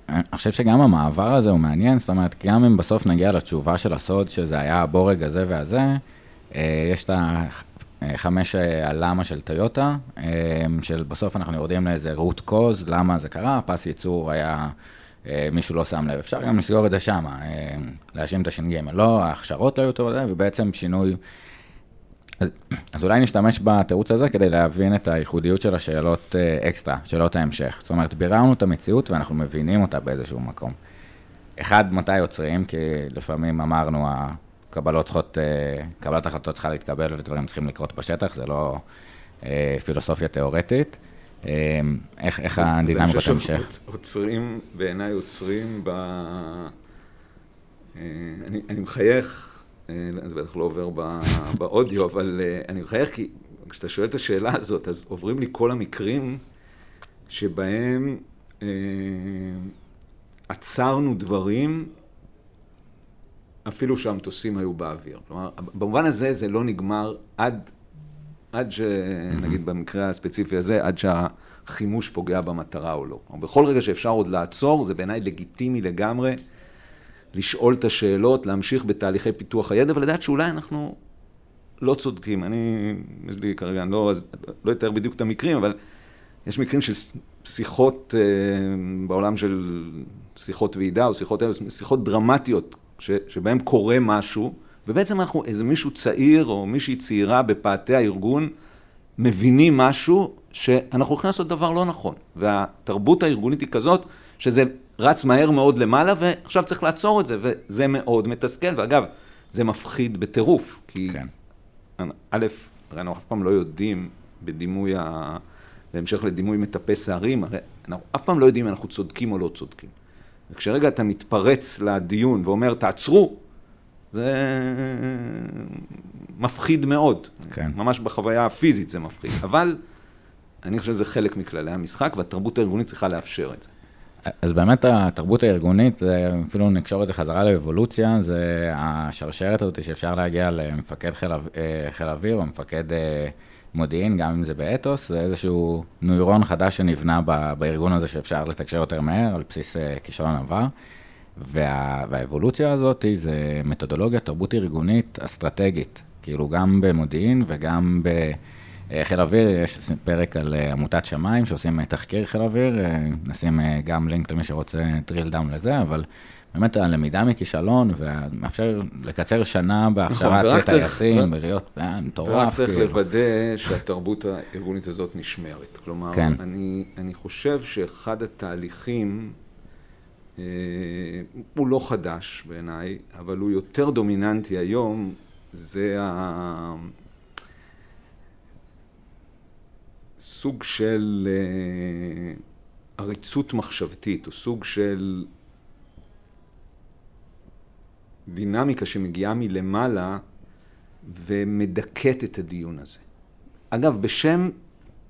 אני חושב שגם המעבר הזה הוא מעניין, זאת אומרת, גם אם בסוף נגיע לתשובה של הסוד, שזה היה הבורג הזה והזה, אה, יש את החמש אה, הלמה של טויוטה, אה, של בסוף אנחנו יורדים לאיזה root cause, למה זה קרה, פס ייצור היה... מישהו לא שם לב, אפשר גם לסגור את זה שם, להאשים את הש"ג. לא, ההכשרות לא היו טובות, ובעצם שינוי... אז, אז אולי נשתמש בתירוץ הזה כדי להבין את הייחודיות של השאלות אה, אקסטרה, שאלות ההמשך. זאת אומרת, ביררנו את המציאות ואנחנו מבינים אותה באיזשהו מקום. אחד, מתי יוצרים? כי לפעמים אמרנו, הקבלות צריכות, קבלת החלטות צריכה להתקבל ודברים צריכים לקרות בשטח, זה לא פילוסופיה תיאורטית. אמ, איך, איך הדינמיקות המשך? עוצרים, בעיניי עוצרים ב... אה, אני, אני מחייך, אה, זה בטח לא עובר באודיו, אבל אה, אני מחייך כי כשאתה שואל את השאלה הזאת, אז עוברים לי כל המקרים שבהם אה, עצרנו דברים אפילו שהמטוסים היו באוויר. כלומר, במובן הזה זה לא נגמר עד עד שנגיד במקרה הספציפי הזה, עד שהחימוש פוגע במטרה או לא. בכל רגע שאפשר עוד לעצור, זה בעיניי לגיטימי לגמרי לשאול את השאלות, להמשיך בתהליכי פיתוח הידע ולדעת שאולי אנחנו לא צודקים. אני, יש לי כרגע, אני לא, לא אתאר בדיוק את המקרים, אבל יש מקרים של שיחות אה, בעולם של שיחות ועידה או שיחות, שיחות דרמטיות, ש, שבהן קורה משהו. ובעצם אנחנו, איזה מישהו צעיר או מישהי צעירה בפאתי הארגון, מבינים משהו שאנחנו הולכים לעשות דבר לא נכון. והתרבות הארגונית היא כזאת, שזה רץ מהר מאוד למעלה, ועכשיו צריך לעצור את זה, וזה מאוד מתסכל. ואגב, זה מפחיד בטירוף, כי כן. א', הרי אנחנו אף פעם לא יודעים בדימוי ה... בהמשך לדימוי מטפס הערים, הרי אנחנו אף פעם לא יודעים אם אנחנו צודקים או לא צודקים. וכשרגע אתה מתפרץ לדיון ואומר, תעצרו, זה מפחיד מאוד. כן. ממש בחוויה הפיזית זה מפחיד. אבל אני חושב שזה חלק מכללי המשחק, והתרבות הארגונית צריכה לאפשר את זה. אז באמת התרבות הארגונית, אפילו נקשור את זה חזרה לאבולוציה, זה השרשרת הזאת שאפשר להגיע למפקד חיל, אה, חיל אוויר או מפקד אה, מודיעין, גם אם זה באתוס, זה איזשהו נוירון חדש שנבנה בארגון הזה שאפשר לתקשר יותר מהר על בסיס אה, כישרון עבר. וה, והאבולוציה הזאת זה מתודולוגיה תרבות ארגונית אסטרטגית, כאילו גם במודיעין וגם בחיל אוויר, יש פרק על אה, עמותת שמיים שעושים תחקיר חיל אוויר, אה, נשים אה, גם לינק למי שרוצה drill down לזה, אבל באמת הלמידה מכישלון, ומאפשר לקצר שנה בהכשרת צריך- טייסים, ולהיות אה, ורק מטורף. צריך כאילו. לוודא שהתרבות הארגונית הזאת נשמרת. כלומר, כן. אני, אני חושב שאחד התהליכים, אה, הוא לא חדש בעיניי, אבל הוא יותר דומיננטי היום, זה ה... סוג של אה, עריצות מחשבתית, או סוג של דינמיקה שמגיעה מלמעלה ומדכאת את הדיון הזה. אגב, בשם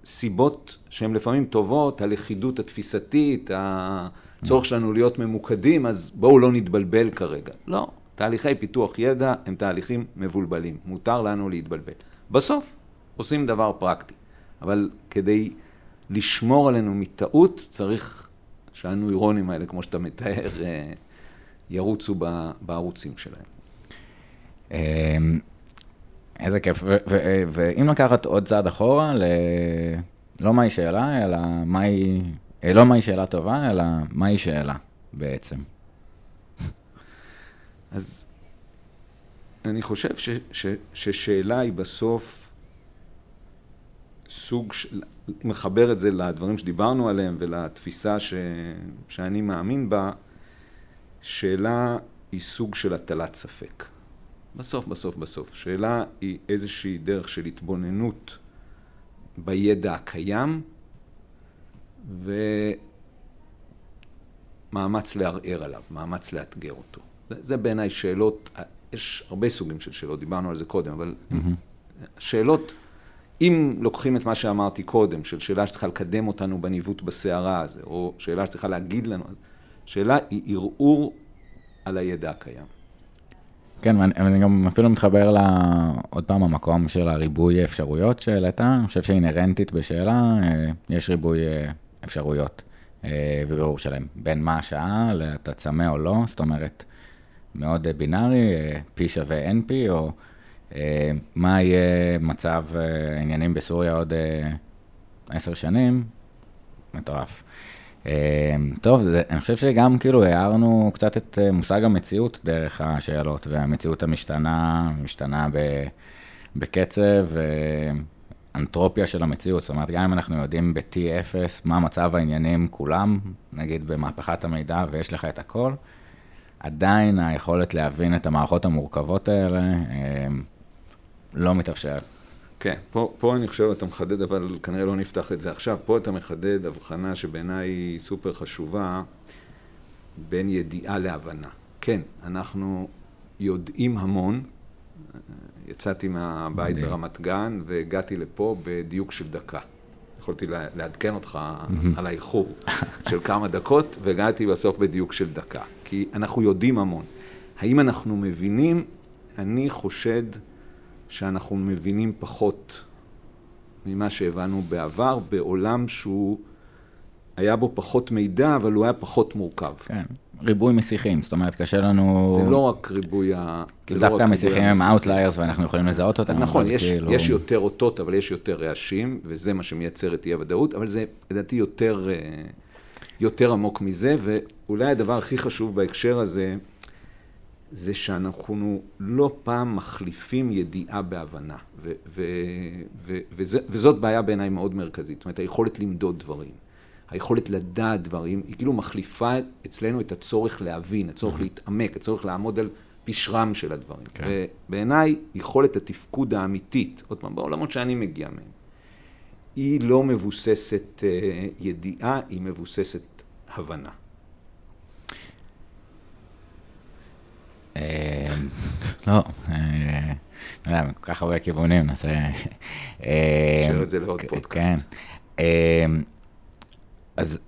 סיבות שהן לפעמים טובות, הלכידות התפיסתית, הצורך שלנו להיות ממוקדים, אז בואו לא נתבלבל כרגע. לא, תהליכי פיתוח ידע הם תהליכים מבולבלים, מותר לנו להתבלבל. בסוף עושים דבר פרקטי, אבל כדי לשמור עלינו מטעות, צריך שהנוירונים האלה, כמו שאתה מתאר, אה, ירוצו בערוצים שלהם. אמ, איזה כיף. ו- ואם לקחת עוד צעד אחורה, ל... לא מהי שאלה, אלא מהי... אה, לא מהי שאלה טובה, אלא מהי שאלה בעצם. אז אני חושב ש, ש, ששאלה היא בסוף סוג של... אם מחבר את זה לדברים שדיברנו עליהם ולתפיסה ש, שאני מאמין בה, שאלה היא סוג של הטלת ספק. בסוף, בסוף, בסוף. שאלה היא איזושהי דרך של התבוננות בידע הקיים, ומאמץ לערער עליו, מאמץ לאתגר אותו. זה, זה בעיניי שאלות, יש הרבה סוגים של שאלות, דיברנו על זה קודם, אבל שאלות, אם לוקחים את מה שאמרתי קודם, של שאלה שצריכה לקדם אותנו בניווט בסערה הזה, או שאלה שצריכה להגיד לנו, שאלה היא ערעור על הידע הקיים. כן, ואני, ואני גם אפילו מתחבר ל... עוד פעם, המקום של הריבוי אפשרויות שהעלית, אני חושב שאינהרנטית בשאלה, אה, יש ריבוי אה, אפשרויות אה, ובירור שלהם. בין מה השעה לאתה צמא או לא, זאת אומרת, מאוד בינארי, P שווה NP, או מה יהיה מצב אה, העניינים בסוריה עוד אה, עשר שנים, מטורף. אה, טוב, אני חושב שגם כאילו הערנו קצת את אה, מושג המציאות דרך השאלות, והמציאות המשתנה, משתנה בקצב, אנטרופיה של המציאות, זאת אומרת, גם אם אנחנו יודעים ב-T0 מה מצב העניינים כולם, נגיד במהפכת המידע ויש לך את הכל, עדיין היכולת להבין את המערכות המורכבות האלה אה, לא מתאפשר. כן, פה, פה אני חושב, אתה מחדד, אבל כנראה לא נפתח את זה עכשיו. פה אתה מחדד הבחנה שבעיניי היא סופר חשובה בין ידיעה להבנה. כן, אנחנו יודעים המון. יצאתי מהבית מדהים. ברמת גן והגעתי לפה בדיוק של דקה. יכולתי לה- לעדכן אותך על האיחור של כמה דקות, והגעתי בסוף בדיוק של דקה. כי אנחנו יודעים המון. האם אנחנו מבינים? אני חושד שאנחנו מבינים פחות ממה שהבנו בעבר, בעולם שהוא, היה בו פחות מידע, אבל הוא היה פחות מורכב. כן, ריבוי מסיחים, זאת אומרת, קשה לנו... זה לא רק ריבוי ה... כאילו דווקא המסיחים הם. Outliers ואנחנו יכולים לזהות אותם. אז נכון, יש, כאילו- יש יותר אותות, אבל יש יותר רעשים, וזה מה שמייצר את אי-הוודאות, אבל זה לדעתי יותר, אה, יותר עמוק מזה, ואולי הדבר הכי חשוב בהקשר הזה, זה שאנחנו לא פעם מחליפים ידיעה בהבנה, ו- ו- ו- וזה, וזאת בעיה בעיניי מאוד מרכזית, זאת אומרת, היכולת למדוד דברים. היכולת לדעת דברים, היא כאילו מחליפה אצלנו את הצורך להבין, הצורך להתעמק, הצורך לעמוד על פשרם של הדברים. כן. ובעיניי, יכולת התפקוד האמיתית, עוד פעם, בעולמות שאני מגיע מהם, היא לא מבוססת אה, ידיעה, היא מבוססת הבנה. לא, אה, לא יודע, כל כך הרבה כיוונים, נעשה... אה, נשאיר את זה לעוד פודקאסט. כן. אה, אז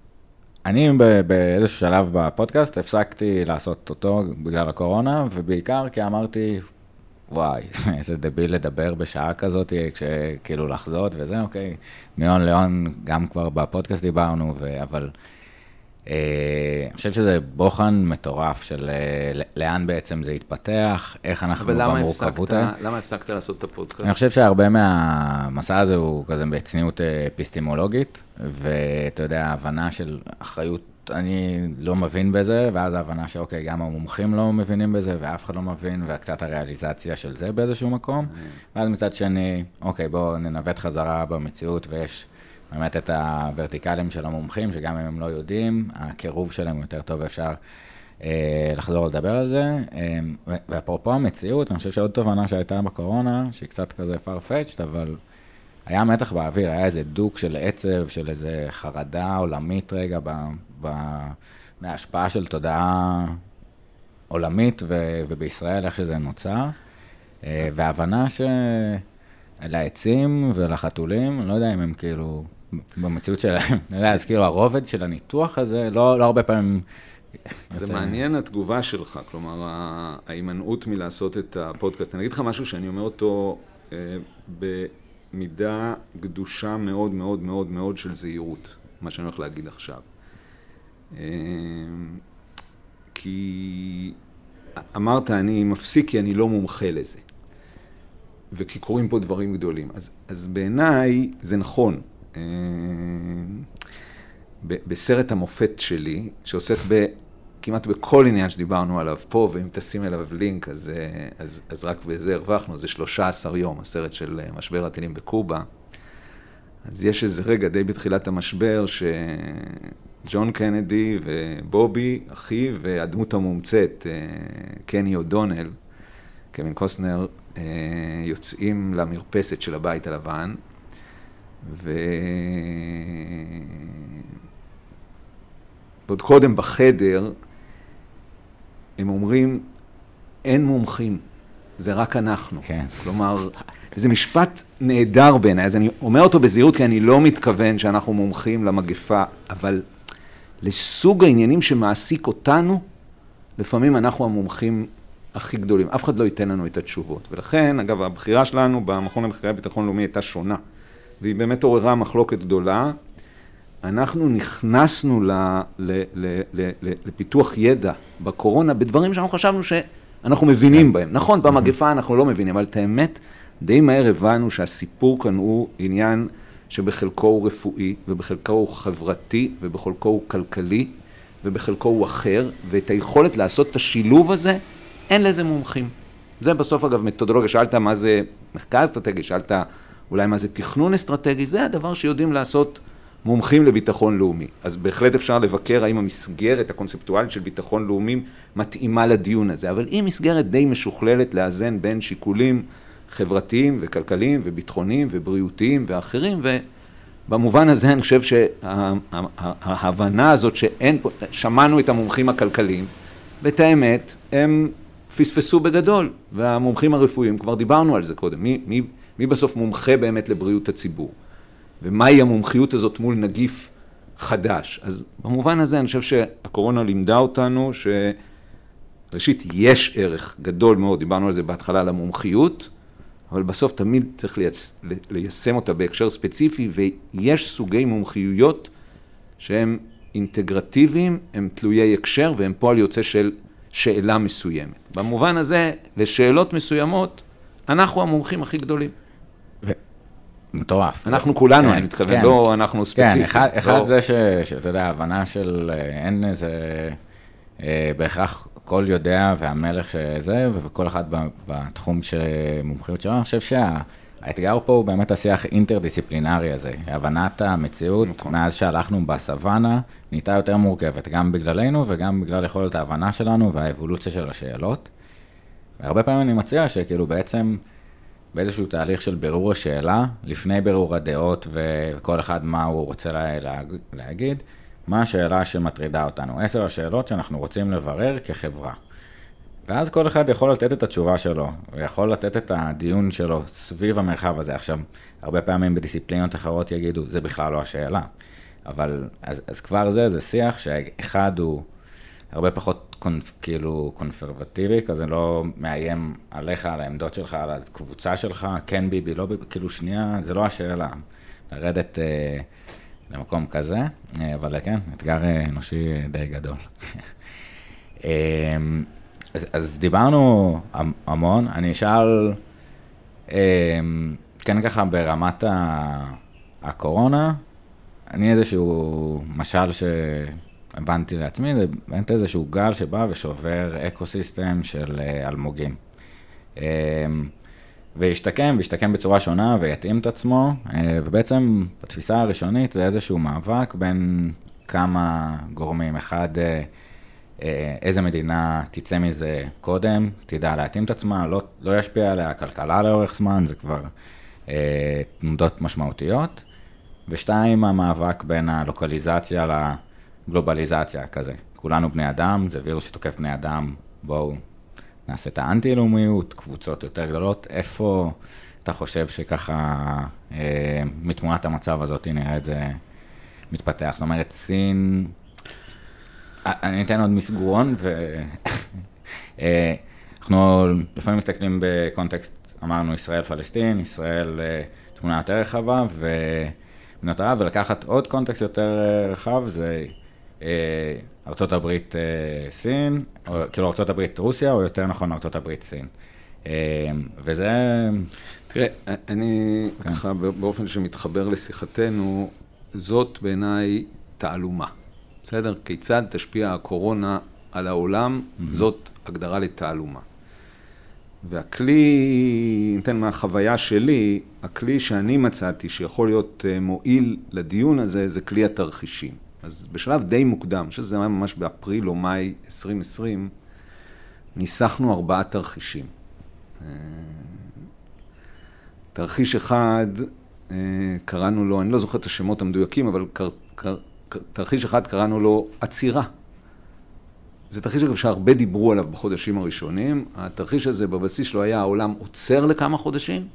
אני באיזשהו שלב בפודקאסט הפסקתי לעשות אותו בגלל הקורונה, ובעיקר כי אמרתי, וואי, איזה דביל לדבר בשעה כזאת, כשכאילו לחזות וזה, אוקיי. מהון להון, גם כבר בפודקאסט דיברנו. אבל אה, אני חושב שזה בוחן מטורף של אה, לאן בעצם זה התפתח, איך אנחנו אבל במורכבות האלה. למה הפסקת לעשות את הפודקאסט? אני חושב שהרבה מהמסע הזה הוא כזה בצניעות אה, אפיסטימולוגית, ואתה יודע, הבנה של אחריות אני לא מבין בזה, ואז ההבנה שאוקיי, גם המומחים לא מבינים בזה, ואף אחד לא מבין, וקצת הריאליזציה של זה באיזשהו מקום. ואז מצד שני, אוקיי, בואו ננווט חזרה במציאות, ויש באמת את הוורטיקלים של המומחים, שגם אם הם לא יודעים, הקירוב שלהם יותר טוב, אפשר אה, לחזור לדבר על זה. אה, ואפרופו המציאות, אני חושב שעוד תובנה שהייתה בקורונה, שהיא קצת כזה farfetched, אבל היה מתח באוויר, היה איזה דוק של עצב, של איזה חרדה עולמית רגע, ב, ב, מההשפעה של תודעה עולמית ו, ובישראל, איך שזה נוצר. אה, והבנה שלעצים ולחתולים, לא יודע אם הם כאילו, במציאות שלהם, אני יודע, אז כאילו הרובד של הניתוח הזה, לא, לא הרבה פעמים... זה. מעניין התגובה שלך, כלומר, ההימנעות מלעשות את הפודקאסט. אני אגיד לך משהו שאני אומר אותו אה, במידה גדושה מאוד מאוד מאוד מאוד של זהירות, מה שאני הולך להגיד עכשיו. אה, כי אמרת, אני מפסיק כי אני לא מומחה לזה. וכי קורים פה דברים גדולים. אז, אז בעיניי זה נכון. אה, בסרט המופת שלי, שעוסק ב, כמעט בכל עניין שדיברנו עליו פה, ואם תשים אליו לינק, אז, אה, אז, אז רק בזה הרווחנו, זה 13 יום, הסרט של אה, משבר הטילים בקובה. אז יש איזה רגע די בתחילת המשבר, שג'ון קנדי ובובי, אחיו, והדמות המומצאת, קני אודונל, קווין קוסטנר, יוצאים למרפסת של הבית הלבן, ו... ועוד קודם בחדר, הם אומרים, אין מומחים, זה רק אנחנו. כן. כלומר, זה משפט נהדר בעיניי, אז אני אומר אותו בזהירות, כי אני לא מתכוון שאנחנו מומחים למגפה, אבל לסוג העניינים שמעסיק אותנו, לפעמים אנחנו המומחים הכי גדולים. אף אחד לא ייתן לנו את התשובות. ולכן, אגב, הבחירה שלנו במכון למחקרי ביטחון לאומי הייתה שונה. והיא באמת עוררה מחלוקת גדולה. אנחנו נכנסנו ל, ל, ל, ל, ל, לפיתוח ידע בקורונה בדברים שאנחנו חשבנו שאנחנו מבינים כן. בהם. נכון, במגפה אנחנו לא מבינים, אבל את האמת, די מהר הבנו שהסיפור כאן הוא עניין שבחלקו הוא רפואי, ובחלקו הוא חברתי, ובחלקו הוא כלכלי, ובחלקו הוא אחר, ואת היכולת לעשות את השילוב הזה, אין לזה מומחים. זה בסוף אגב מתודולוגיה, שאלת מה זה מחקר אסטרטגי, שאלת אולי מה זה תכנון אסטרטגי, זה הדבר שיודעים לעשות מומחים לביטחון לאומי. אז בהחלט אפשר לבקר האם המסגרת הקונספטואלית של ביטחון לאומי מתאימה לדיון הזה, אבל היא מסגרת די משוכללת לאזן בין שיקולים חברתיים וכלכליים וביטחוניים ובריאותיים ואחרים, ובמובן הזה אני חושב שההבנה הזאת שאין פה, שמענו את המומחים הכלכליים, ואת האמת, הם פספסו בגדול, והמומחים הרפואיים, כבר דיברנו על זה קודם, מי, מי מי בסוף מומחה באמת לבריאות הציבור? ומהי המומחיות הזאת מול נגיף חדש? אז במובן הזה אני חושב שהקורונה לימדה אותנו שראשית יש ערך גדול מאוד, דיברנו על זה בהתחלה, למומחיות, אבל בסוף תמיד צריך לייצ... ליישם אותה בהקשר ספציפי, ויש סוגי מומחיויות שהם אינטגרטיביים, הם תלויי הקשר והם פועל יוצא של שאלה מסוימת. במובן הזה, לשאלות מסוימות, אנחנו המומחים הכי גדולים. מטורף. אנחנו כולנו, כן, אני מתכוון, כן. לא אנחנו ספציפית. כן, אחד, אחד לא... זה ש, שאתה יודע, הבנה של אה, אין איזה, אה, בהכרח כל יודע והמלך שזה, וכל אחד בתחום של מומחיות שלו, אני חושב שהאתגר פה הוא באמת השיח אינטרדיסציפלינרי הזה. הבנת המציאות, נכון. מאז שהלכנו בסוואנה, נהייתה יותר מורכבת, גם בגללנו וגם בגלל יכולת ההבנה שלנו והאבולוציה של השאלות. והרבה פעמים אני מציע שכאילו בעצם... באיזשהו תהליך של בירור השאלה, לפני בירור הדעות וכל אחד מה הוא רוצה לה, לה, להגיד, מה השאלה שמטרידה אותנו. עשר השאלות שאנחנו רוצים לברר כחברה. ואז כל אחד יכול לתת את התשובה שלו, ויכול לתת את הדיון שלו סביב המרחב הזה. עכשיו, הרבה פעמים בדיסציפלינות אחרות יגידו, זה בכלל לא השאלה. אבל, אז, אז כבר זה, זה שיח שאחד הוא הרבה פחות קונפ, כאילו קונפרבטיבי, כזה לא מאיים עליך, על העמדות שלך, על הקבוצה שלך, כן ביבי, לא ביבי, כאילו שנייה, זה לא השאלה. לרדת אה, למקום כזה, אה, אבל כן, אתגר אה, אנושי די גדול. אה, אז, אז דיברנו המון, אני אשאל, אה, כן ככה ברמת הקורונה, אני איזשהו משל ש... הבנתי לעצמי, זה באמת איזשהו גל שבא ושובר אקו סיסטם של אה, אלמוגים. אמ, וישתקם, וישתקם בצורה שונה ויתאים את עצמו, אה, ובעצם בתפיסה הראשונית זה איזשהו מאבק בין כמה גורמים. אחד, איזה מדינה תצא מזה קודם, תדע להתאים את עצמה, לא, לא ישפיע עליה הכלכלה לאורך זמן, זה כבר תנודות משמעותיות. ושתיים, המאבק בין הלוקליזציה לגלובליזציה כזה. כולנו בני אדם, זה וירוס שתוקף בני אדם, בואו נעשה את האנטי-לאומיות, קבוצות יותר גדולות. איפה אתה חושב שככה, אה, מתמונת המצב הזאת נראה את זה מתפתח? זאת אומרת, סין... אה, אני אתן עוד מסגרון, ואנחנו אה, לפעמים מסתכלים בקונטקסט, אמרנו ישראל-פלסטין, ישראל אה, תמונה יותר רחבה, ו... מדינות ערב, ולקחת עוד קונטקסט יותר אה, רחב, זה ארה"ב אה, סין, או כאילו ארה"ב רוסיה, או יותר נכון ארה"ב סין. וזה... תראה, אני כן. ככה באופן שמתחבר לשיחתנו, זאת בעיניי תעלומה. בסדר? כיצד תשפיע הקורונה על העולם, mm-hmm. זאת הגדרה לתעלומה. והכלי, ניתן מהחוויה שלי, הכלי שאני מצאתי שיכול להיות אה, מועיל לדיון הזה, זה כלי התרחישים. אז בשלב די מוקדם, אני חושב שזה היה ממש באפריל או מאי 2020, ניסחנו ארבעה תרחישים. אה, תרחיש אחד, אה, קראנו לו, אני לא זוכר את השמות המדויקים, אבל תרחיש אחד קראנו לו עצירה. זה תרחיש אגב שהרבה דיברו עליו בחודשים הראשונים. התרחיש הזה בבסיס שלו היה העולם עוצר לכמה חודשים,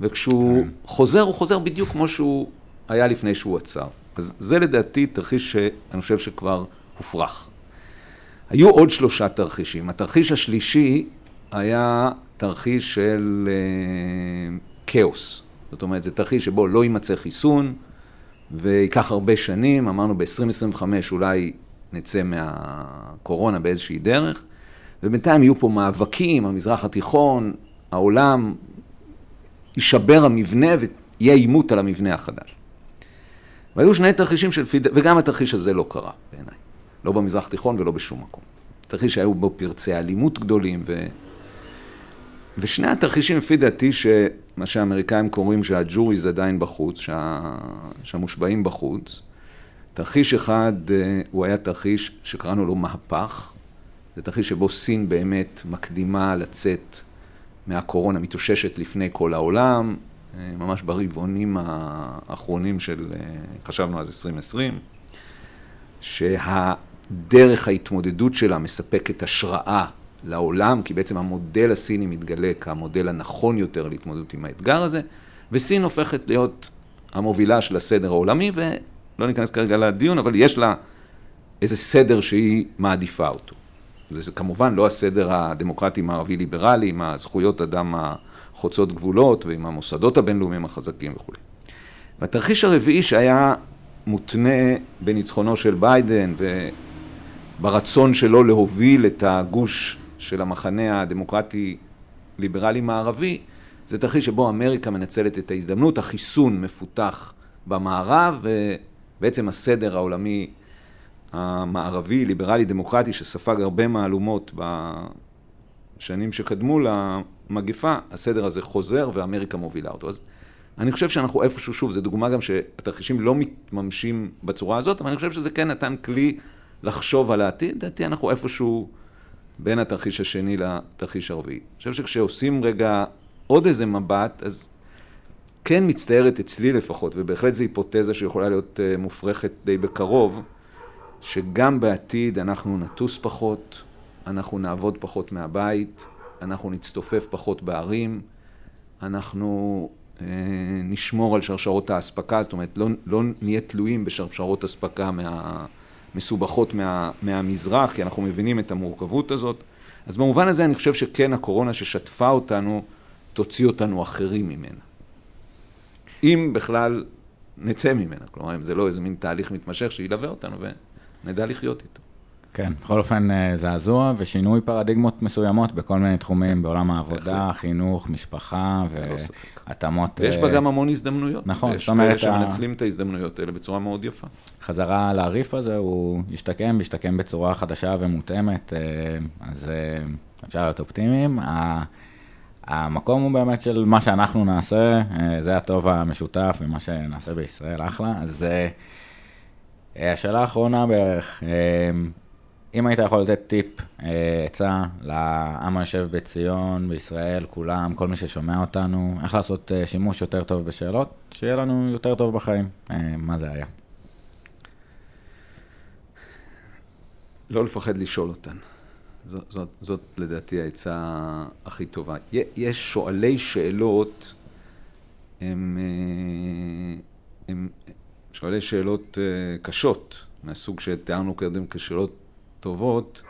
וכשהוא כן. חוזר, הוא חוזר בדיוק כמו שהוא היה לפני שהוא עצר. אז זה לדעתי תרחיש שאני חושב שכבר הופרך. היו עוד שלושה תרחישים. התרחיש השלישי היה תרחיש של אה, כאוס. זאת אומרת, זה תרחיש שבו לא יימצא חיסון, וייקח הרבה שנים, אמרנו ב-2025 אולי נצא מהקורונה באיזושהי דרך, ובינתיים יהיו פה מאבקים, המזרח התיכון, העולם, יישבר המבנה ויהיה עימות על המבנה החדש. והיו שני תרחישים של פיד... וגם התרחיש הזה לא קרה בעיניי. לא במזרח התיכון ולא בשום מקום. תרחיש שהיו בו פרצי אלימות גדולים, ו... ושני התרחישים, לפי דעתי, שמה שהאמריקאים קוראים שהג'וריז עדיין בחוץ, שה... שהמושבעים בחוץ, תרחיש אחד אה, הוא היה תרחיש שקראנו לו מהפך. זה תרחיש שבו סין באמת מקדימה לצאת מהקורונה, מתאוששת לפני כל העולם, ממש ברבעונים האחרונים של, אה, חשבנו אז 2020, שהדרך ההתמודדות שלה מספקת השראה לעולם, כי בעצם המודל הסיני מתגלה כמודל הנכון יותר להתמודדות עם האתגר הזה, וסין הופכת להיות המובילה של הסדר העולמי, ו... לא ניכנס כרגע לדיון, אבל יש לה איזה סדר שהיא מעדיפה אותו. זה כמובן לא הסדר הדמוקרטי מערבי ליברלי, עם הזכויות אדם החוצות גבולות ועם המוסדות הבינלאומיים החזקים וכולי. והתרחיש הרביעי שהיה מותנה בניצחונו של ביידן וברצון שלו להוביל את הגוש של המחנה הדמוקרטי ליברלי מערבי, זה תרחיש שבו אמריקה מנצלת את ההזדמנות, החיסון מפותח במערב, בעצם הסדר העולמי המערבי, ליברלי, דמוקרטי, שספג הרבה מהלומות בשנים שקדמו למגפה, הסדר הזה חוזר ואמריקה מובילה אותו. אז אני חושב שאנחנו איפשהו, שוב, זו דוגמה גם שהתרחישים לא מתממשים בצורה הזאת, אבל אני חושב שזה כן נתן כלי לחשוב על העתיד. לדעתי אנחנו איפשהו בין התרחיש השני לתרחיש הרביעי. אני חושב שכשעושים רגע עוד איזה מבט, אז כן מצטיירת אצלי לפחות, ובהחלט זו היפותזה שיכולה להיות אה, מופרכת די בקרוב, שגם בעתיד אנחנו נטוס פחות, אנחנו נעבוד פחות מהבית, אנחנו נצטופף פחות בערים, אנחנו אה, נשמור על שרשרות האספקה, זאת אומרת, לא, לא נהיה תלויים בשרשרות אספקה מסובכות מה, מהמזרח, כי אנחנו מבינים את המורכבות הזאת. אז במובן הזה אני חושב שכן הקורונה ששטפה אותנו, תוציא אותנו אחרים ממנה. אם בכלל נצא ממנה. כלומר, אם זה לא איזה מין תהליך מתמשך שילווה אותנו ונדע לחיות איתו. כן, בכל אופן אה, זעזוע ושינוי פרדיגמות מסוימות בכל מיני תחומים, בעולם העבודה, חינוך, משפחה. והתאמות. ויש בה אה, גם המון הזדמנויות. נכון, יש זאת אומרת, כאלה ה- שמנצלים את ההזדמנויות האלה בצורה מאוד יפה. חזרה לריף הזה, הוא ישתקם, וישתקם בצורה חדשה ומותאמת, אה, אז אפשר להיות אופטימיים. המקום הוא באמת של מה שאנחנו נעשה, זה הטוב המשותף ומה שנעשה בישראל, אחלה. אז השאלה האחרונה בערך, אם היית יכול לתת טיפ, אה, עצה לעם היושב בציון, בישראל, כולם, כל מי ששומע אותנו, איך לעשות אה, שימוש יותר טוב בשאלות, שיהיה לנו יותר טוב בחיים, אה, מה זה היה? לא לפחד לשאול אותן. זאת, זאת, זאת לדעתי העצה הכי טובה. יש שואלי שאלות, הם, הם שואלי שאלות קשות, מהסוג שתיארנו קודם כשאלות טובות,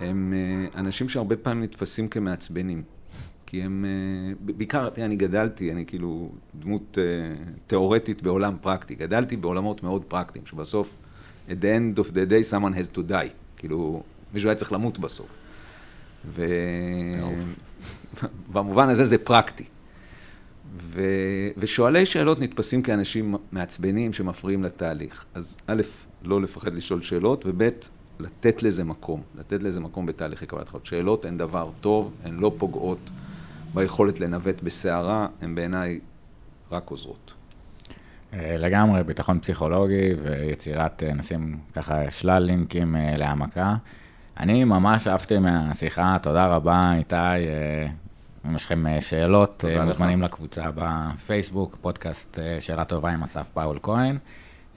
הם אה, אנשים שהרבה פעמים נתפסים כמעצבנים. כי הם, אה, בעיקר, תראה, אני גדלתי, אני כאילו דמות אה, תיאורטית בעולם פרקטי. גדלתי בעולמות מאוד פרקטיים, שבסוף, at the end of the day someone has to die. כאילו, מישהו היה צריך למות בסוף. ובמובן הזה זה פרקטי. ו... ושואלי שאלות נתפסים כאנשים מעצבנים שמפריעים לתהליך. אז א', לא לפחד לשאול שאלות, וב', לתת לזה מקום. לתת לזה מקום בתהליכי קבלת החלטות. שאלות הן דבר טוב, הן לא פוגעות ביכולת לנווט בסערה, הן בעיניי רק עוזרות. אה, לגמרי, ביטחון פסיכולוגי ויצירת, אה, נשים ככה שלל לינקים אה, להעמקה. אני ממש אהבתי מהשיחה, תודה רבה איתי. אם יש לכם שאלות, אה, לך. מוזמנים לקבוצה בפייסבוק, פודקאסט שאלה טובה עם אסף פאול כהן.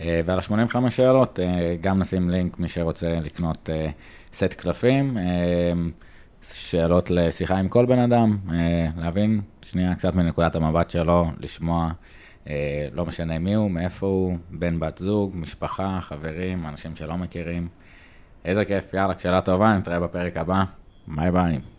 אה, ועל ה-85 שאלות, אה, גם נשים לינק, מי שרוצה לקנות אה, סט קלפים. שאלות לשיחה עם כל בן אדם, להבין שנייה קצת מנקודת המבט שלו, לשמוע, לא משנה מי הוא, מאיפה הוא, בן, בת זוג, משפחה, חברים, אנשים שלא מכירים. איזה כיף, יאללה, שאלה טובה, נתראה בפרק הבא, ביי ביי.